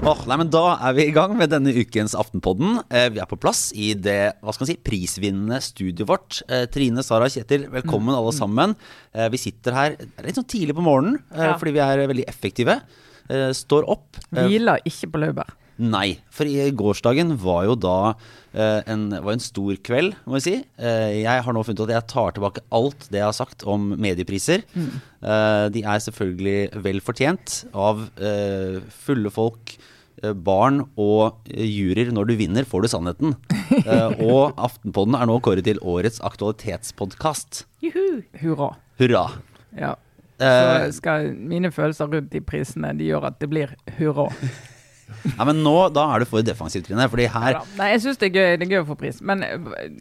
Åh, nei, men Da er vi i gang med denne ukens Aftenpodden. Eh, vi er på plass i det hva skal man si, prisvinnende studioet vårt. Eh, Trine, Sara, Kjetil, velkommen alle sammen. Eh, vi sitter her litt sånn tidlig på morgenen eh, Ja. fordi vi er veldig effektive. Eh, står opp. Eh, Hviler ikke på laurbær. Nei, for i gårsdagen var jo da eh, en, var en stor kveld, må jeg si. Eh, jeg har nå funnet ut at jeg tar tilbake alt det jeg har sagt om mediepriser. Eh, de er selvfølgelig vel fortjent av eh, fulle folk, eh, barn og juryer. Når du vinner, får du sannheten. Eh, og Aftenpodden er nå kåret til årets aktualitetspodkast. Juhu! Hurra. Hurra. Ja. Eh, Så skal mine følelser rundt de prisene de gjør at det blir hurra. ja, men nå da er du for defensiv, Trine. Fordi her Ja, Nei, jeg syns det, det er gøy å få pris, men eh,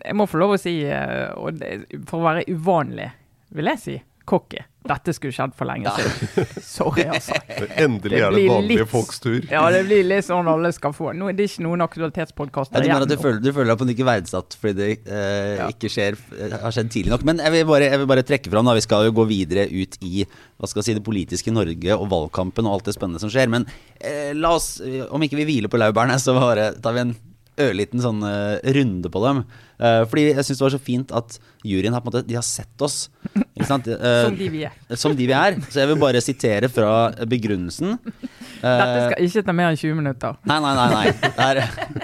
jeg må få lov å si, eh, og det, for å være uvanlig, vil jeg si, cocky. Dette skulle skjedd for lenge siden. Sorry, altså. Endelig er det vanlige litt- folks tur. Ja, det blir litt sånn alle skal få. Nå, det er ikke noen Ja, aktualitetspodkaster du mener du igjen. føler, du føler deg på ikke er verdsatt fordi det eh, Ja. ikke skjer, eh, har skjedd tidlig nok. Men jeg vil bare, jeg vil bare trekke fram, da, vi skal jo gå videre ut i hva skal jeg si, det politiske Norge og valgkampen og alt det spennende som skjer. Men eh, la oss, om ikke vi hviler på laurbærene, så bare tar vi en ørliten sånn uh, runde på dem. Uh, fordi jeg syns det var så fint at juryen har på en måte, de har sett oss. Eh, Som de vi er. som de vi er. Så jeg vil bare sitere fra begrunnelsen. Dette skal ikke ta mer enn 20 minutter. Nei, nei, nei. nei. Det er,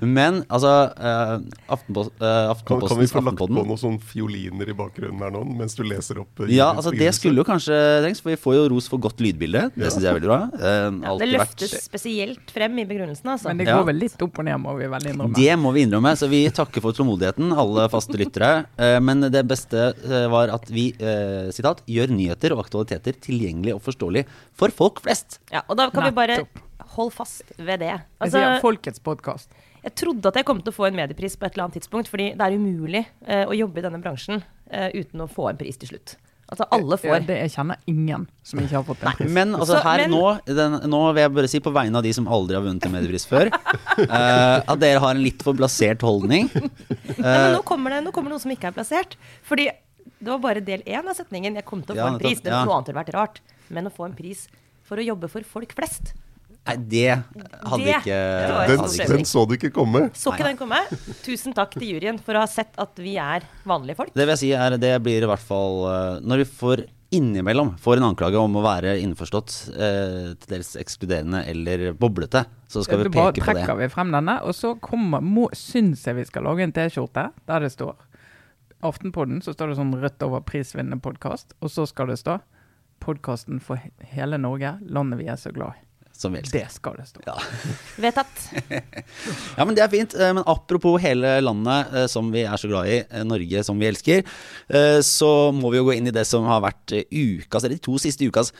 men altså uh, uh, Kan, kan vi få lagt på noen sånn fioliner i bakgrunnen her nå, mens du leser opp? Uh, Ja, altså det skulle jo kanskje trengs, for vi får jo ros for godt lydbilde. Det Ja. syns jeg er veldig bra. Uh, Ja, det løftes vært- spesielt frem i begrunnelsen, altså. Men det Ja. går vel litt opp og ned, må vi vel innrømme. Det må vi innrømme, så vi takker for tålmodigheten, alle faste lyttere. Eh, Men det beste var at vi sitat, gjør nyheter og aktualiteter tilgjengelig og forståelig for folk flest. Ja, og da kan vi bare holde fast ved det. Jeg Altså, sier Folkets podkast. Jeg trodde at jeg kom til å få en mediepris på et eller annet tidspunkt, fordi det er umulig eh, å jobbe i denne bransjen eh, uten å få en pris til slutt. Altså, alle Ja, får. det, jeg kjenner ingen som ikke har fått en pris. Men altså her men- nå, den, nå vil jeg bare si på vegne av de som aldri har vunnet en mediepris før, eh, at dere har en litt for blasert holdning. Nei, men nå kommer, det, nå kommer det noe som ikke er plassert. Fordi det var bare del én av setningen. Jeg kom til å få Ja, en pris. Det ja. Noe annet hadde vært rart. Men å få en pris for å jobbe for folk flest. Nei, det hadde Det- ikke det Den, hadde ikke stemning. den så du ikke komme. Så ikke den komme. Tusen takk til juryen for å ha sett at vi er vanlige folk. Det vil jeg si er Det blir i hvert fall eh, Når vi får innimellom får en anklage om å være innforstått, eh, til dels ekskluderende eller boblete, så skal vi peke på det. vi frem denne, og så kommer, må, syns jeg vi skal lage en T-skjorte der det står Aftenpodden, så står det sånn rødt over prisvinnende podkast, og så skal det stå podkasten for hele Norge, landet vi er så glad i. Som vi elsker. Det skal det stå. Ja. Vedtatt. Ja, men det er fint. Eh, Men apropos hele landet eh, som vi er så glad i, eh, Norge som vi elsker, eh, så må vi jo gå inn i det som har vært ukas, eller de to siste ukas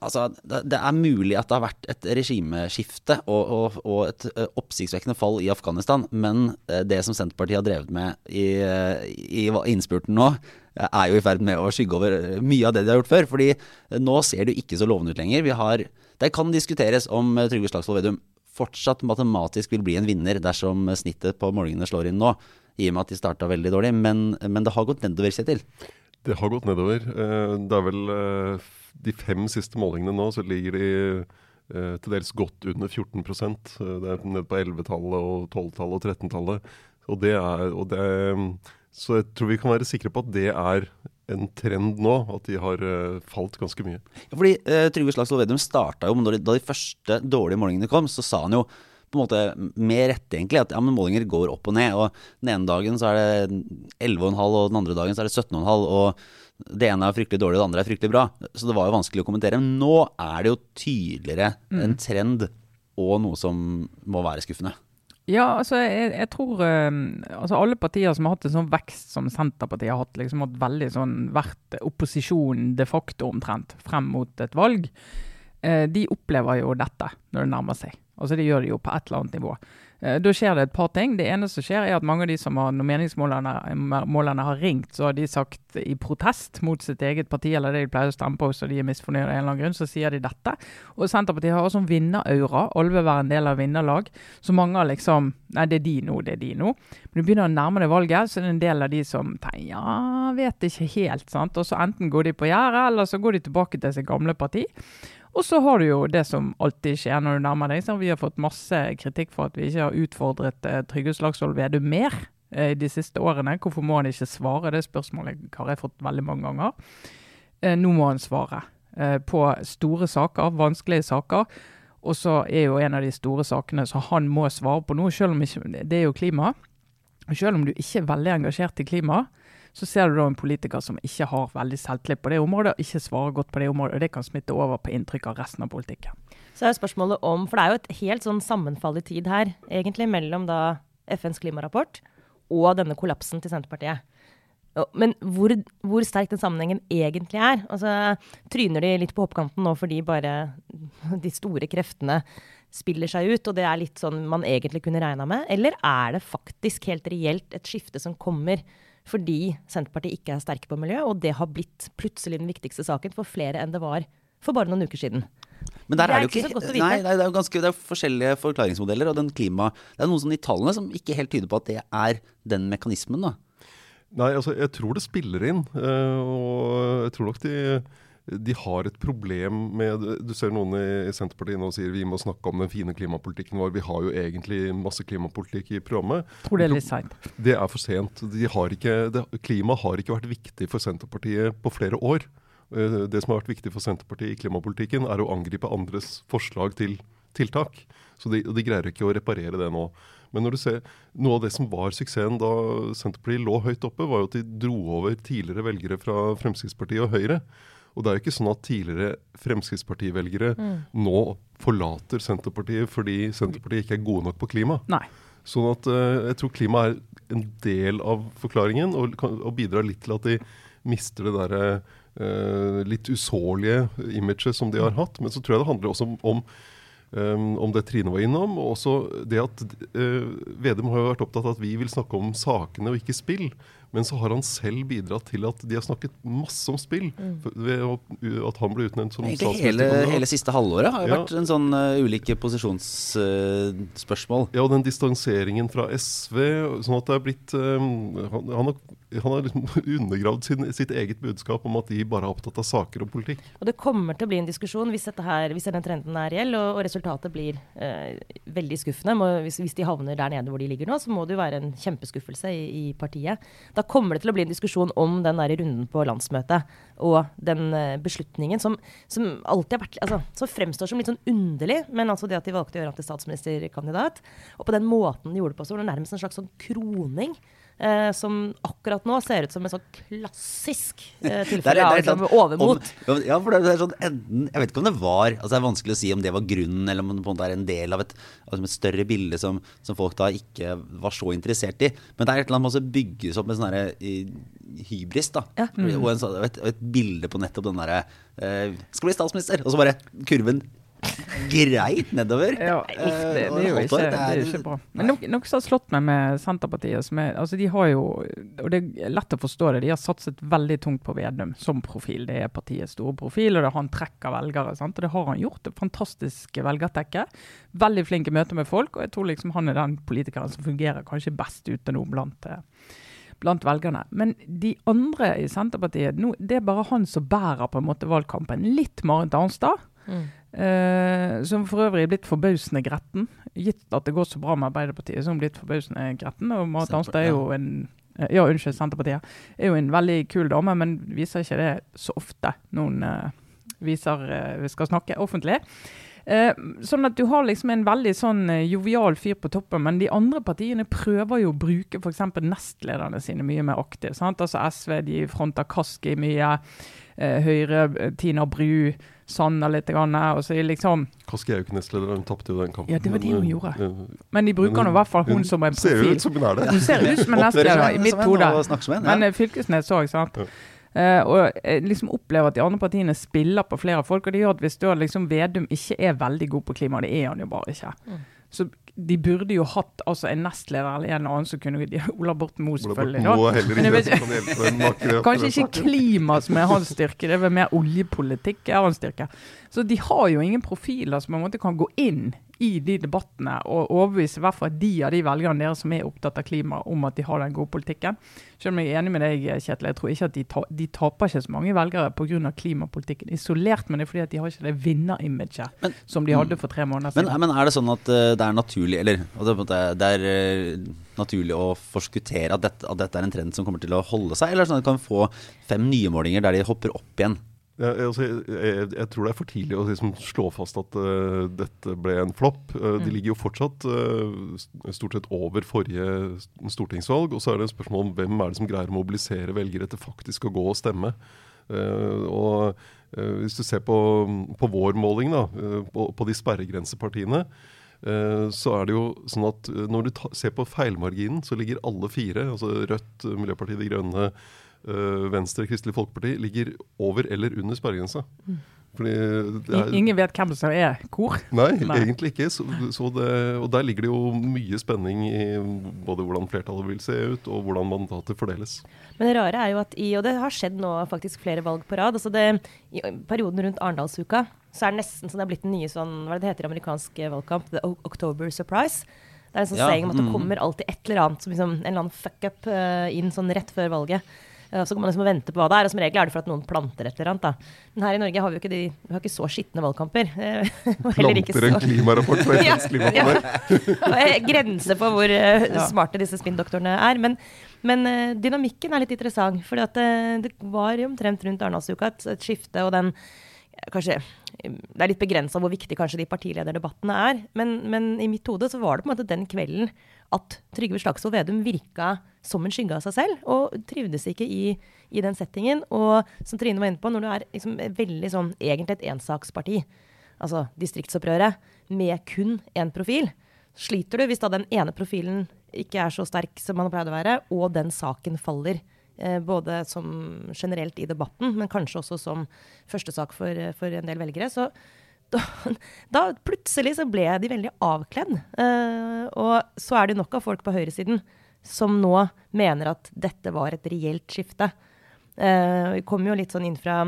Altså, det er mulig at det har vært et regimeskifte og, og, og et oppsiktsvekkende fall i Afghanistan, men det som Senterpartiet har drevet med i, i innspurten nå, er jo i ferd med å skygge over eh, mye av det de har gjort før. fordi eh, nå ser det jo ikke så lovende ut lenger. Vi har, det kan diskuteres om eh, Trygve Slagsvold Vedum fortsatt matematisk vil bli en vinner dersom snittet på målingene slår inn nå. I og med at de starta veldig dårlig, men, men det har gått nedover, Kjetil. Det har gått nedover. Det er vel de fem siste målingene nå, så ligger de til dels godt under 14 Eh, Det er nede på 11-tallet og 12-tallet og 13-tallet. Og og det så jeg tror vi kan være sikre på at det er en trend nå, at de har uh, falt ganske mye. Ja, Fordi uh, Trygve Slagsvold Vedum starta jo når de, Da de første dårlige målingene kom, så sa han jo på en måte med rette egentlig at ja, men målinger går opp og ned. og Den ene dagen så er det 11,5, og den andre dagen så er det 17,5. og det ene er fryktelig dårlig, og det andre er fryktelig bra. Så det var jo vanskelig å kommentere. Men nå er det jo tydeligere en trend og noe som må være skuffende. Ja, altså jeg, jeg tror eh, altså Alle partier som har hatt en sånn vekst som Senterpartiet har hatt, liksom hatt veldig sånn vært opposisjon de facto omtrent frem mot et valg, eh, de opplever jo dette når det nærmer seg. Altså Det gjør de jo på et eller annet nivå. Eh, Da skjer det et par ting. Det ene som skjer, er at mange av de som har, når meningsmålerne har ringt, så har de sagt i protest mot sitt eget parti eller det de pleier å stemme på, så de er misfornøyde av en eller annen grunn, så sier de dette. Og Senterpartiet har også en vinneraura. Alle vil være en del av vinnerlag. Så mange har liksom Nei, det er de nå, det er de nå. Men du begynner å nærme deg valget, så er det en del av de som tenker ja, vet ikke helt. sant? Og så enten går de på gjerdet, eller så går de tilbake til sitt gamle parti. Og så har du jo det som alltid skjer når du nærmer deg. Vi har fått masse kritikk for at vi ikke har utfordret eh, Trygve Slagsvold Vedum mer eh, de siste årene. Hvorfor må han ikke svare? Det spørsmålet har jeg fått veldig mange ganger. Eh, nå må han svare eh, på store saker, vanskelige saker. Og så er jo en av de store sakene som han må svare på nå, selv om ikke, det er jo klima. Selv om du ikke er veldig engasjert i klima, så ser du da en politiker som ikke har veldig selvtillit på det området, og ikke svarer godt på det området. og Det kan smitte over på inntrykk av resten av politikken. Så er spørsmålet om For det er jo et helt sånn sammenfall i tid her, egentlig, mellom da FNs klimarapport og denne kollapsen til Senterpartiet. Men hvor, hvor sterk den sammenhengen egentlig er altså, Tryner de litt på hoppkanten nå fordi bare de store kreftene spiller seg ut, og det er litt sånn man egentlig kunne regna med? Eller er det faktisk helt reelt et skifte som kommer fordi Senterpartiet ikke er sterke på miljø, og det har blitt plutselig den viktigste saken for flere enn det var for bare noen uker siden? Men der Det er er det jo ikke ikke, så godt å vite. nei, nei, det er jo ganske det er forskjellige forklaringsmodeller. Og den klima Det er noen sånn i tallene som ikke helt tyder på at det er den mekanismen, da. Nei, altså jeg tror det spiller inn. eh, og jeg tror nok de, de har et problem med Du ser noen i Senterpartiet nå sier vi må snakke om den fine klimapolitikken vår. Vi har jo egentlig masse klimapolitikk i programmet. Tror det er litt seint. Det er for sent. De har ikke, det, klima har ikke vært viktig for Senterpartiet på flere år. Eh, Det som har vært viktig for Senterpartiet i klimapolitikken, er å angripe andres forslag til tiltak. Så de, de greier ikke å reparere det nå. Men når du ser, noe av det som var suksessen da Senterpartiet lå høyt oppe, var jo at de dro over tidligere velgere fra Fremskrittspartiet og Høyre. Og det er jo ikke sånn at tidligere Fremskrittspartivelgere nå forlater Senterpartiet fordi Senterpartiet ikke er gode nok på klima. Nei. Sånn at uh, jeg tror klima er en del av forklaringen, og, og bidrar litt til at de mister det derre uh, litt usårlige imaget som de har hatt. Men så tror jeg det handler også om, om, um, om det Trine var innom, og også det at uh, Vedum har jo vært opptatt av at vi vil snakke om sakene og ikke spill. Men så har han selv bidratt til at de har snakket masse om spill. Mm. Ved at han ble utnevnt som Egentlig hele, hele siste halvåret har jo Ja. vært en sånn uh, ulike posisjonsspørsmål. Ja, og den distanseringen fra SV, sånn at det er blitt um, Han, han har, han har liksom undergravd sin, sitt eget budskap om at de bare er opptatt av saker og politikk. Og det kommer til å bli en diskusjon hvis, dette her, hvis denne trenden er reell, og, og resultatet blir uh, veldig skuffende. Må, hvis, hvis de havner der nede hvor de ligger nå, så må det jo være en kjempeskuffelse i, i partiet. Da kommer det til å bli en diskusjon om den der runden på landsmøtet og den eh, beslutningen som, som alltid har vært altså, Som fremstår som litt sånn underlig, men altså det at de valgte å gjøre ham til statsministerkandidat. Og på den måten de gjorde det på, så var det nærmest en slags sånn kroning. Eh, som akkurat nå ser ut som en sånn klassisk eh, tilfelle av liksom, overmot. Om, ja, for det er sånn enten Jeg vet ikke om det var altså Det er vanskelig å si om det var grunnen, eller om det på en måte er en del av et, altså et større bilde som, som folk da ikke var så interessert i. Men det er et eller annet som bygges opp med sånn hybris, da. Ja. Og en, og, et, et bilde på nettopp den derre eh, Skal bli statsminister! Og så bare kurven greit nedover. Ja, uff, det, det, er jo ikke, det er ikke bra. Men noe, noe som har slått meg med Senterpartiet som er, altså De har jo, og det er lett å forstå det, de har satset veldig tungt på Vedum som profil. Det er partiets store profil, og det han trekker velgere. Sant? Og det har han gjort. det fantastisk velgertekke. Veldig flink i møte med folk, og jeg tror liksom han er den politikeren som fungerer kanskje best ute nå blant eh, blant velgerne. Men de andre i Senterpartiet, nå, det er bare han som bærer på en måte valgkampen. Litt Marit Arnstad. Mm. Eh, som for øvrig er blitt forbausende gretten. Gitt at det går så bra med Arbeiderpartiet, er blitt forbausende gretten. Og Marit Arnstad er jo en uh, ja, unnskyld, Senterpartiet. Er jo en veldig kul dame, men viser ikke det så ofte noen uh, viser vi skal snakke offentlig. Sånn at du har liksom en veldig sånn jovial fyr på toppen, men de andre partiene prøver jo å bruke f.eks. nestlederne sine mye mer aktivt. Sant? Altså SV de fronter Kaski mye. Høyre, Tina Bru, Sanner litt. Grann, og så er liksom, er hun tapte jo den kampen. Ja, det var det hun gjorde. eh, men de bruker nå i hvert fall hun som en Ser profil. ut som hun er det. Hun ser ut som en nestleder i mitt hode. Men eh, Fylkesnes òg, sant. Eh, og jeg liksom opplever at de andre partiene spiller på flere folk. Og det gjør at hvis da liksom Vedum ikke er veldig god på klima, det er han jo bare ikke, Mm. så de burde jo hatt altså, en nestleder eller en annen som kunne Ola Borten Moe, Ola selvfølgelig. Borten Moe er heller ikke Kanskje ikke klima som er hans styrke, det er vel mer oljepolitikk er hans styrke. Så de har jo ingen profiler som på en måte kan gå inn i de debattene og overbevise i hvert fall de av de velgerne deres som er opptatt av klima, om at de har den gode politikken. Selv om jeg er enig med deg, Kjetil, jeg tror ikke at de, ta, de taper ikke så mange velgere pga. klimapolitikken isolert, men det er fordi at de har ikke det vinnerimaget Men- som de hadde for tre måneder siden. men er det sånn at eh, det er naturlig Eller at det, er eh, naturlig å forskuttere at dette, at dette er en trend som kommer til å holde seg? Eller er sånn at de kan få fem nye målinger der de hopper opp igjen? Ja, altså, jeg, jeg, jeg tror det er for tidlig å liksom slå fast at uh, dette ble en flopp. Eh, De ligger jo fortsatt uh, stort sett over forrige stortingsvalg. Og så er det et spørsmål om hvem er det som greier å mobilisere velgere til faktisk å gå og stemme. Og Hvis du ser på, på vår måling, da, på, på de sperregrensepartiene, så er det jo sånn at når du ta, ser på feilmarginen, så ligger alle fire, altså Rødt, Miljøpartiet De Grønne, Venstre, Kristelig Folkeparti, ligger over eller under sperregrensa. Fordi det er, Ingen vet hvem som er hvor. Nei, Nei. egentlig ikke. Så, så det, og der ligger det jo mye spenning i både hvordan flertallet vil se ut, og hvordan mandatet fordeles. Men det rare er jo at i, og det har skjedd nå faktisk flere valg på rad, altså det, i perioden rundt Arendalsuka, så er det nesten sånn det er blitt en ny sånn, hva er det det heter i amerikansk eh, valgkamp, The October Surprise. Det er en sånn Ja, saying om at det mm. kommer alltid et eller annet, som liksom, en eller annen fuck-up uh, inn sånn rett før valget. Eh, så kan man liksom vente på hva det er, og som regel er det for at noen planter et eller annet. Da. Men her i Norge har vi jo ikke, de, vi har ikke så skitne valgkamper. eh, ikke Planter en klimarapport fra Ja, FNs klimapanel. og er Grense for hvor uh, smarte disse spinndoktorene er. Men, men uh, dynamikken er litt interessant. For det, det var omtrent rundt Arendalsuka et, et skifte, og den Kanskje Det er litt begrensa hvor viktig kanskje de partilederdebattene er. Men, men i mitt hode så var det på en måte den kvelden at Trygve Slagsvold Vedum virka som en skygge av seg selv, og trivdes ikke i, i den settingen. Og som Trine var inne på, når du er liksom veldig sånn egentlig et ensaksparti, altså distriktsopprøret, med kun én profil, sliter du hvis da den ene profilen ikke er så sterk som man har pleid å være, og den saken faller. Eh, både som generelt i debatten, men kanskje også som førstesak for, for en del velgere. Så da, da plutselig så ble de veldig avkledd. Eh, og så er det nok av folk på høyresiden som nå mener at dette var et reelt skifte. Eh, vi kommer jo litt sånn inn fra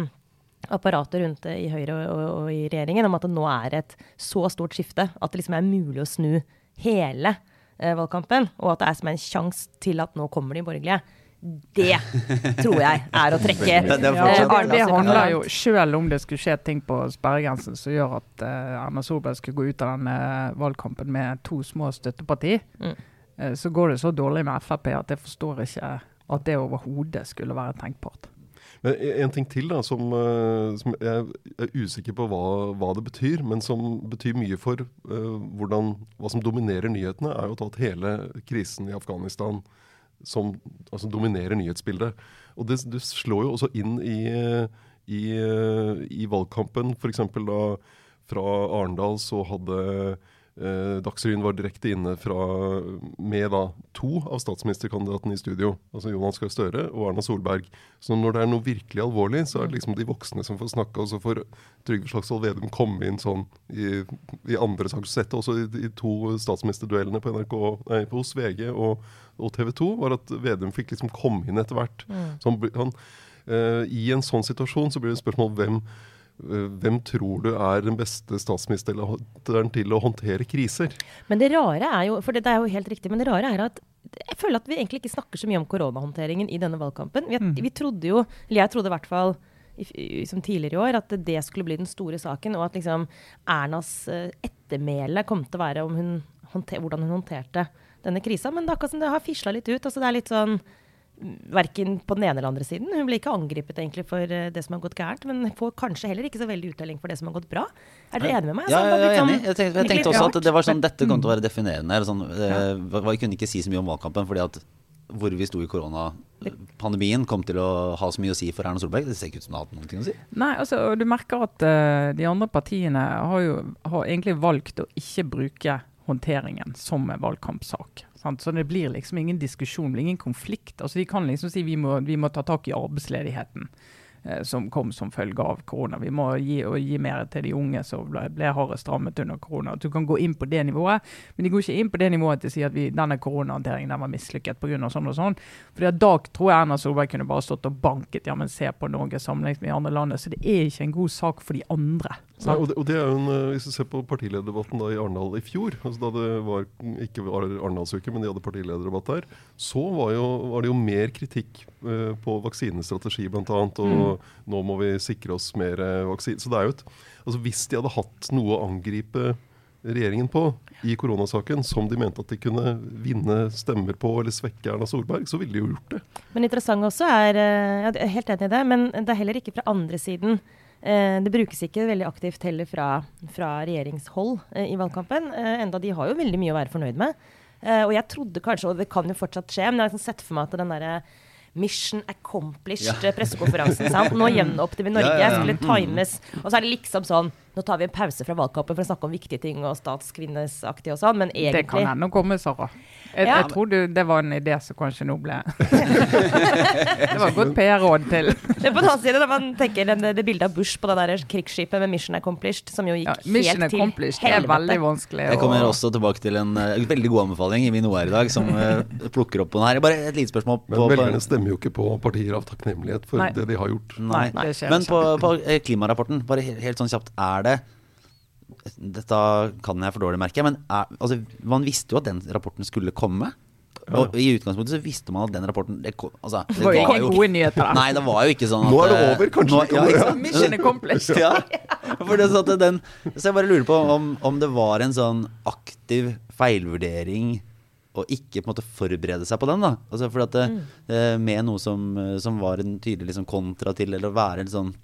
apparatet rundt det i Høyre og, og, og i regjeringen om at det nå er et så stort skifte at det liksom er mulig å snu hele uh, valgkampen, og at det er som en sjanse til at nå kommer de borgerlige. Det tror jeg er å trekke Det- det Ja, det, det handler jo, Selv om det skulle skje ting på sperregrensen som gjør at uh, Erna Solberg skulle gå ut av denne valgkampen med to små støtteparti, Mm. Eh, så går det så dårlig med Frp at jeg forstår ikke at det overhodet skulle være tenkbart. Men en en ting til da, som, eh, som jeg er usikker på hva, hva det betyr, men som betyr mye for uh, hvordan, hva som dominerer nyhetene, er jo at hele krisen i Afghanistan som altså, dominerer nyhetsbildet. Og det, det slår jo også inn i, i, i valgkampen. F.eks. da fra Arendal så hadde Dagsrevyen var direkte inne fra, med da to av statsministerkandidatene i studio. Altså Jonas Gahr Støre og Erna Solberg. Så når det er noe virkelig alvorlig, så er det liksom de voksne som får snakke. Og så får Trygve Slagsvold Vedum komme inn sånn i, i andre saker. Sett også i i to statsministerduellene på NRK, nei, på hos VG og, og TV 2, var at Vedum fikk liksom komme inn etter hvert. Så han, han, eh, I en sånn situasjon så blir det spørsmål hvem eh, hvem tror du er den beste statsministeren til å håndtere kriser? Men det rare er jo, for det, det er jo helt riktig, men det rare er at jeg føler at vi egentlig ikke snakker så mye om koronahåndteringen i denne valgkampen. Vi, vi trodde jo, eller jeg trodde i hvert fall som tidligere i år, at det skulle bli den store saken, og at liksom Ernas eh, ettermæle kom til å være om hun håndter, hvordan hun håndterte denne krisa. Men det er akkurat som det har fisla litt ut. altså Det er litt sånn Verken på den ene eller andre siden. Hun blir ikke angrepet egentlig for eh, det som har gått gærent, men får kanskje heller ikke så veldig uttelling for det som har gått bra. Er dere enige med meg? Ja, Altså, jeg er enig. Jeg tenkte, jeg tenkte også at det var sånn, dette kom til å være definerende. Eller sånn, eh, jeg kunne ikke si så mye om valgkampen, fordi at hvor vi sto i koronapandemien kom til å ha så mye å si for Erna Solberg. Det ser ikke ut som det har hatt noen ting å si. Nei, altså, du merker at uh, de andre partiene har jo har egentlig valgt å ikke bruke håndteringen som valgkampsak. Sant? Så det blir liksom ingen diskusjon, blir ingen konflikt. Altså, de kan liksom si vi må, vi må ta tak i arbeidsledigheten. eh, som kom som følge av korona. Vi må gi, gi mer til de unge som ble, ble hardest rammet under korona. Du kan gå inn på det nivået, men de går ikke inn på det nivået til å si at vi, denne koronahåndteringen den var mislykket pga. sånn og sånn. For da tror jeg Erna Solberg kunne bare stått og banket ja, men se på Norge sammenlignet med andre land. Så det er ikke en god sak for de andre. Nei, og, det, og det er jo en, eh, Hvis du ser på partilederdebatten da i Arendal i fjor, altså da det var, ikke var Arendalsuke, men de hadde partilederdebatt der, så var, jo, var det jo mer kritikk uh, på vaksinestrategi bl.a. Og Mm. nå må vi sikre oss mer uh, vaksine. Så det er jo et Altså hvis de hadde hatt noe å angripe regjeringen på i koronasaken, som de mente at de kunne vinne stemmer på eller svekke Erna Solberg, så ville de jo gjort det. Men interessant også er eh, ja, Jeg er helt enig i det, men det er heller ikke fra andre siden. Eh, det brukes ikke veldig aktivt heller fra, fra regjeringshold eh, i valgkampen. Eh, enda de har jo veldig mye å være fornøyd med. Eh, og jeg trodde kanskje, og det kan jo fortsatt skje, men jeg har liksom sett for meg at den derre Mission accomplished Ja. pressekonferansen. Nå gjenåpner vi Norge. Ja, ja, ja. Skulle times. Og så er det liksom sånn Nå tar vi en pause fra valgkampen for å snakke om viktige ting og statskvinnesaktig og sånn, men egentlig Det kan hende å komme, Sara. Jeg, Ja. jeg tror du, det var en idé som kanskje nå ble Det var et godt PR-råd til Men på den annen side, når man tenker det, det bildet av Bush på det der krigsskipet med 'Mission Accomplished', som jo gikk ja, Mission helt til accomplished. Det er veldig vanskelig. Jeg kommer også tilbake til en uh, veldig god anbefaling i min OR i dag, som uh, plukker opp på den her. Bare et lite spørsmål. På, men velgerne stemmer jo ikke på partier av takknemlighet for Nei. det de har gjort. Nei. Nei, Men på, på eh, klimarapporten, bare helt, helt sånn kjapt, er det Dette kan jeg for dårlig merke, men er, altså, man visste jo at den rapporten skulle komme. Og i utgangspunktet så visste man at den rapporten det kom, altså, Det var jo ikke gode nyheter. Nei, det var jo ikke sånn at Nå er det eh, over, kanskje nå- det ja, kommer, ikke ja. sant? Mission accomplished. Ja, for det er sånn at den, så jeg bare lurer på om, om det var en sånn aktiv feilvurdering å ikke på en måte forberede seg på den. da altså for at det, mm. Med noe som, eh, som var en tydelig liksom kontra til, eller å være en sånn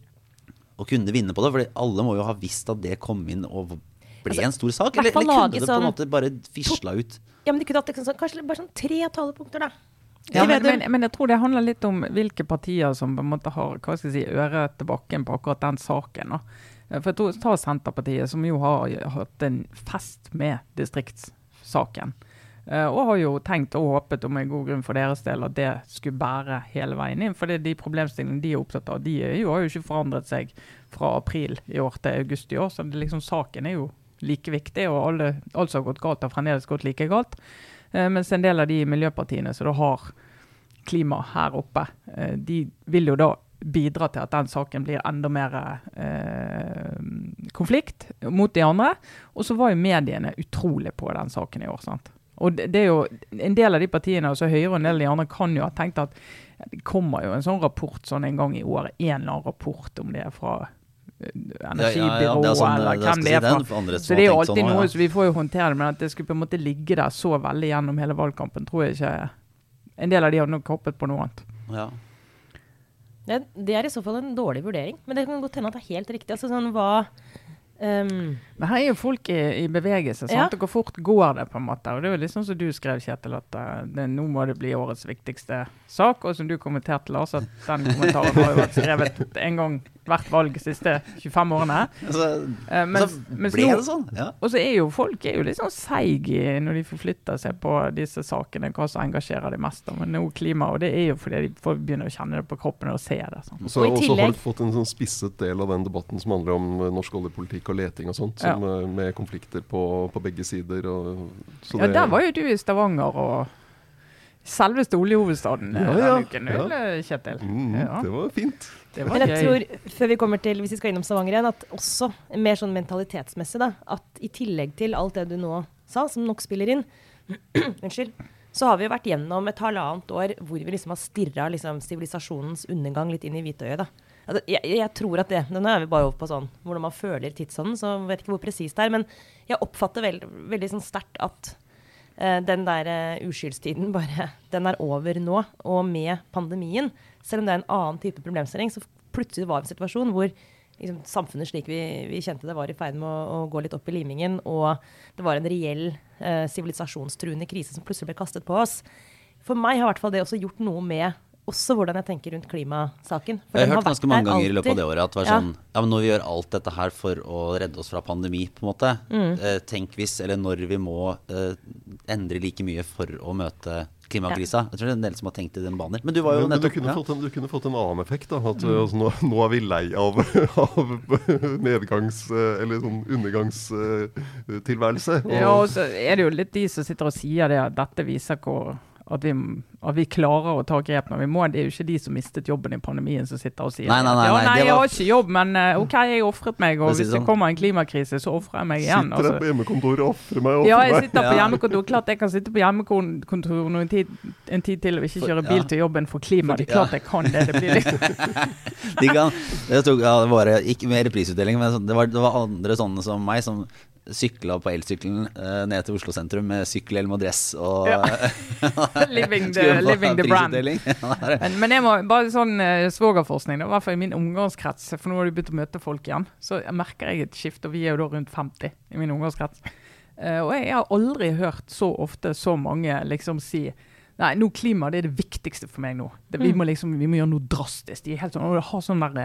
Å kunne vinne på det. For alle må jo ha visst at det kom inn og ble Altså, en stor sak. Eller, eller kunne det på en sånn- måte bare fisla ut? Ja, men de kunne hatt liksom, sånn- kanskje bare sånn tre talepunkter, da. Ja, men, men, men jeg tror det handler litt om hvilke partier som på en måte har hva skal jeg si, øret til bakken på akkurat den saken. Da. For jeg Ta Senterpartiet, som jo har hatt en fest med distriktssaken. Eh, og har jo tenkt og håpet, om en god grunn for deres del, at det skulle bære hele veien inn. For de problemstillingene de er opptatt av, de jo, har jo ikke forandret seg fra april i år til august i år. Så liksom, saken er jo like viktig, og alle, alt som har gått galt, har fremdeles gått like galt. Eh, mens en del av de miljøpartiene som da har klima her oppe, eh, de vil jo da bidra til at den saken blir enda mer eh, konflikt mot de andre. Og så var jo mediene utrolig på den saken i år. sant? Og det, det er jo En del av de partiene, altså Høyre og en del av de andre, kan jo ha tenkt at det kommer jo en sånn rapport sånn en gang i året. En eller annen rapport om det er fra eh, energibyrået er sånn, eller hvem det er fra. Så det er jo alltid sånn, noe, så vi får jo håndtere det. Men at det skulle på en måte ligge der så veldig gjennom hele valgkampen, tror jeg ikke En del av de hadde nok hoppet på noe annet. Ja. Det, det er i så fall en dårlig vurdering, men det kan godt hende at det er helt riktig. Altså sånn hva ehm, Men her er jo folk i, i bevegelse. Ja. Og Hvor fort går det? på en måte? Og Det er jo litt sånn som du skrev, Kjetil, at eh, det, nå må det bli årets viktigste sak. Og som du kommenterte, Lars, at den kommentaren har jo vært skrevet en gang hvert valg de siste 25 årene. Altså, Eh, mens, så mens ble nå, det sånn. Ja. Og så er jo folk er jo litt sånn seige når de forflytter seg på disse sakene, hva som engasjerer dem mest. Men nå klima, og det er jo fordi de får begynne å kjenne det på kroppen og se det. sånn. Så Og i og så har tillegg- du fått en sånn spisset del av den debatten som handler om eh, norsk oljepolitikk og leting og sånt, som, ja. med konflikter på, på begge sider. Og, så Ja, det- der var jo du i Stavanger og selveste oljehovedstaden eh, Ja, ja, denne uken, ja. Kjetil? Mm, Ja. Det var fint. Men jeg gøy. tror, før vi kommer til, hvis vi skal innom Stavanger igjen, at også mer sånn mentalitetsmessig, da, at i tillegg til alt det du nå sa, som nok spiller inn, unnskyld, så har vi jo vært gjennom et halvannet år hvor vi liksom har stirra liksom, sivilisasjonens undergang litt inn i hvitøyet. da. Altså, jeg, jeg tror at det, Nå er vi bare over på sånn hvordan man føler tidsånden, så jeg vet ikke hvor presist det er. Men jeg oppfatter veld, veldig sånn sterkt at uh, den der uh, uskyldstiden bare, den er over nå. Og med pandemien, selv om det er en annen type problemstilling, så plutselig var vi i en situasjon hvor liksom, samfunnet slik vi, vi kjente det, var i ferd med å, å gå litt opp i limingen. Og det var en reell eh, sivilisasjonstruende krise som plutselig ble kastet på oss. For meg har i hvert fall det også gjort noe med også hvordan jeg tenker rundt klimasaken. For Jeg har hørt ganske mange ganger i løpet av det året at det var Ja. sånn Ja, men når vi gjør alt dette her for å redde oss fra pandemi, på en måte Mm. eh, Tenk hvis, eller når vi må eh, endre like mye for å møte klimakrisa. Jeg tror det er en del som har tenkt i den baner. Men du var jo Men, men du, kunne ja. fått en, du kunne fått en annen effekt. da At altså, nå, nå er vi lei av, av nedgangs... Eller sånn undergangstilværelse. Ja, og så er det jo litt de som sitter og sier det, at dette viser hvor at vi, at vi klarer å ta grep men vi må. Det er jo ikke de som mistet jobben i pandemien som sitter og sier Nei, nei, nei, ja, nei, jeg var- har ikke jobb, men eh, OK, jeg ofret meg, og hvis det sånn. kommer en klimakrise, så ofrer jeg meg igjen. Sitter jeg Altså. på hjemmekontoret og ofrer meg. og Ja, jeg sitter på hjemmekontoret. hjemmekontor. Klart jeg kan sitte på hjemmekontor noen tid, en tid til og ikke kjøre bil til jobben for klima. Det er klart jeg kan det. Det blir litt De kan, det, tok, ja, det var ikke mer prisutdeling, men sånn- det var, det var andre sånne som meg som sykla på elsykkelen uh, ned til Oslo sentrum med sykkelhjelm og dress og Ja. Living the- living the brand. Men, men jeg må bare sånn uh, svogerforskning, i hvert fall i min omgangskrets, for nå har du begynt å møte folk igjen, så jeg merker jeg et skifte, og vi er jo da rundt 50 i min omgangskrets. Uh, og jeg har aldri hørt så ofte så mange liksom si Nei, nå klima det er det viktigste for meg nå. Det, vi, Mm. må liksom, vi må gjøre noe drastisk. De er helt sånn, og har sånn der,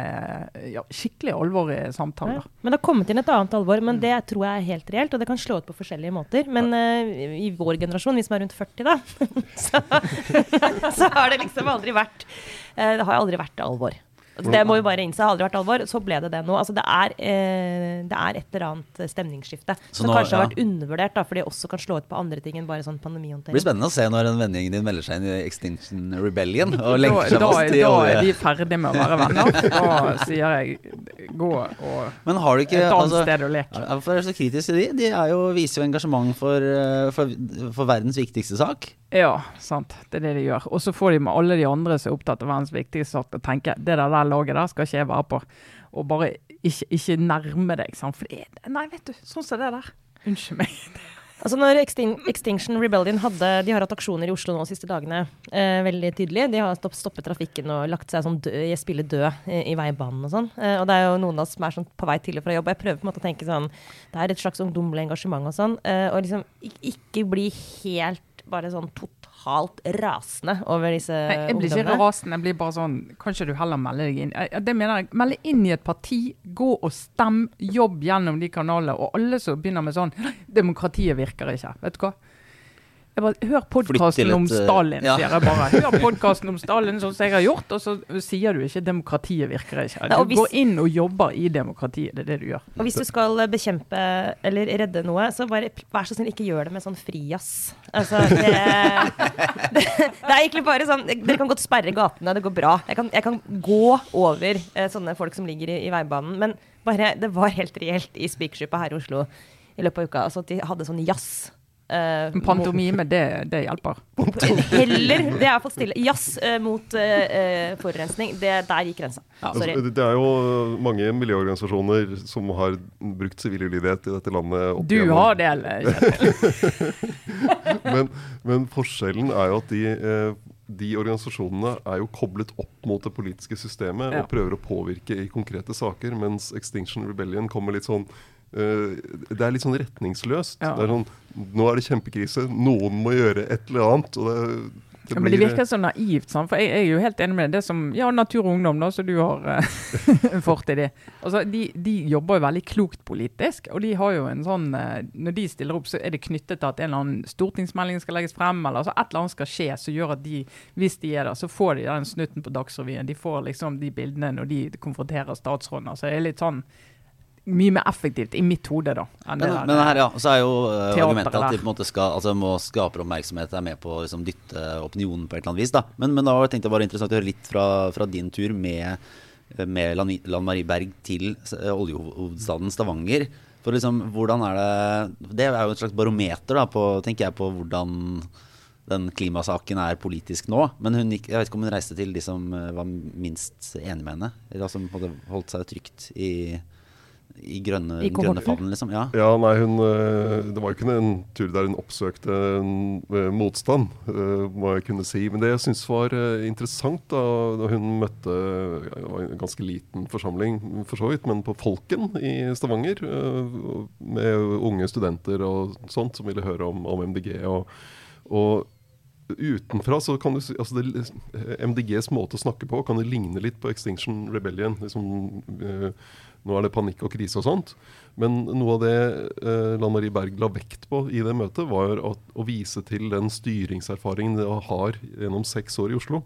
eh, ja, skikkelig alvor i Ja. samtaler. Men det har kommet inn et annet alvor, men det tror jeg er helt reelt. Og det kan slå ut på forskjellige måter. Men uh, i vår generasjon, vi som er rundt 40 da, så, så har det liksom aldri vært uh, Det har aldri vært alvor. Det må vi bare innse. Har aldri vært alvor. Så ble det det nå. Altså, det, er, eh, det er et eller annet stemningsskifte Så som nå- kanskje har vært undervurdert, da, fordi det også kan slå ut på andre ting enn bare sånn pandemihåndtering. Det blir spennende å se når en vennegjengen din melder seg inn i Extinction Rebellion og Da, lenker seg fast i da er de vi ferdige med å være venner. Da sier jeg gå og Men har du ikke et annet altså, sted å leke. ja, Hvorfor er du så kritisk til de? De er jo, viser jo engasjement for, eh, for, for verdens viktigste sak. Ja, sant. Det er det de gjør. Og så får de med alle de andre som er opptatt av verdens viktigste sak, å tenke det der, der laget der skal ikke jeg være på. Og bare ikke, ikke nærme deg, sant. For det Nei, vet du, sånn som det der. Unnskyld meg. Altså når Extin Extinction Rebellion hadde De har hatt aksjoner i Oslo nå de siste dagene. Eh, veldig tydelig. De har stopp, stoppet trafikken og lagt seg sånn død, jeg spiller død i, i veibanen og sånn. Eh, og det er jo noen av oss som er sånn på vei til og fra jobb. Jeg prøver på en måte å tenke sånn Det er et slags ungdommelig engasjement og sånn. Eh, og liksom ikke bli helt bare sånn totalt rasende over disse Nei, jeg blir ikke rasende, jeg blir bare sånn Kanskje du heller melder deg inn. Det mener jeg. Meld inn i et parti, gå og stem, jobb gjennom de kanalene. Og alle som begynner med sånn Demokratiet virker ikke. Vet du hva? Jeg bare, hør podkasten om eh, Stalin, ja. sier jeg bare. Hør podkasten om Stalin sånn som jeg har gjort, og så sier du ikke 'demokratiet virker ikke'. Du hvis- går inn og jobber i demokratiet. Det er det du gjør. Og hvis du skal bekjempe eller redde noe, så bare vær så snill, ikke gjør det med sånn frijazz. Altså, det, det, det er egentlig bare sånn Dere kan godt sperre gatene, det går bra. Jeg kan, jeg kan gå over eh, sånne folk som ligger i, i veibanen. Men bare, det var helt reelt i Spikersuppa her i Oslo i løpet av uka. Altså at de hadde sånn jazz. Eh, Men Pantomime, det, det hjelper. Heller Det er iallfall stille. Jazz eh, mot uh, forurensning. Det, der gikk grensa. Sorry. Altså, det er jo mange miljøorganisasjoner som har brukt sivil ulydighet i dette landet. opp Du igjennom. har det, eller? men, men forskjellen er jo at de, de organisasjonene er jo koblet opp mot det politiske systemet Ja. og prøver å påvirke i konkrete saker, mens Extinction Rebellion kommer litt sånn det er litt sånn retningsløst. Ja. Det er sånn, Nå er det kjempekrise, noen må gjøre et eller annet. Og det, det Ja, men det virker så naivt, sant? for jeg, jeg er jo helt enig med det som Ja, Natur og Ungdom, da, som du har uh, fortid i. Altså, de, de jobber jo veldig klokt politisk, og de har jo en sånn eh, Når de stiller opp, så er det knyttet til at en eller annen stortingsmelding skal legges frem, eller altså, et eller annet skal skje som gjør at de, hvis de er der, så får de den snutten på Dagsrevyen. De får liksom de bildene når de konfronterer statsråden. Altså, det er litt sånn mye mer effektivt i mitt hode, da. enn det Men, der, men her, ja, så er jo uh, argumentet at de på en måte skal, altså må skape oppmerksomhet, er med på å liksom, dytte opinionen på et eller annet vis. da. Men, men da tenkte jeg bare interessant å høre litt fra, fra din tur med, med Lan Marie Berg til uh, oljehovedstaden Stavanger. For liksom, hvordan er det Det er jo et slags barometer da, på, tenker jeg, på hvordan den klimasaken er politisk nå. Men hun gikk, jeg vet ikke om hun reiste til de som eh, var minst enig med henne? Eller som hadde holdt seg trygt i, i grønne, I grønne favnen, liksom. Ja. Ja, nei, hun, øh, Det var jo ikke en tur der hun oppsøkte en, øh, motstand, øh, må jeg kunne si. Men det jeg syns var interessant da, da hun møtte ja, det var en ganske liten forsamling, for så vidt, men på Folken i Stavanger, med unge studenter og sånt som ville høre om, om MDG. og, og Utenfra så kan du altså det, MDGs måte å snakke på kan det ligne litt på Extinction Rebellion. Liksom, nå er det panikk og krise og sånt. Men noe av det eh, Lan Marie Berg la vekt på i det møtet, var at, å vise til den styringserfaringen de har gjennom seks år i Oslo.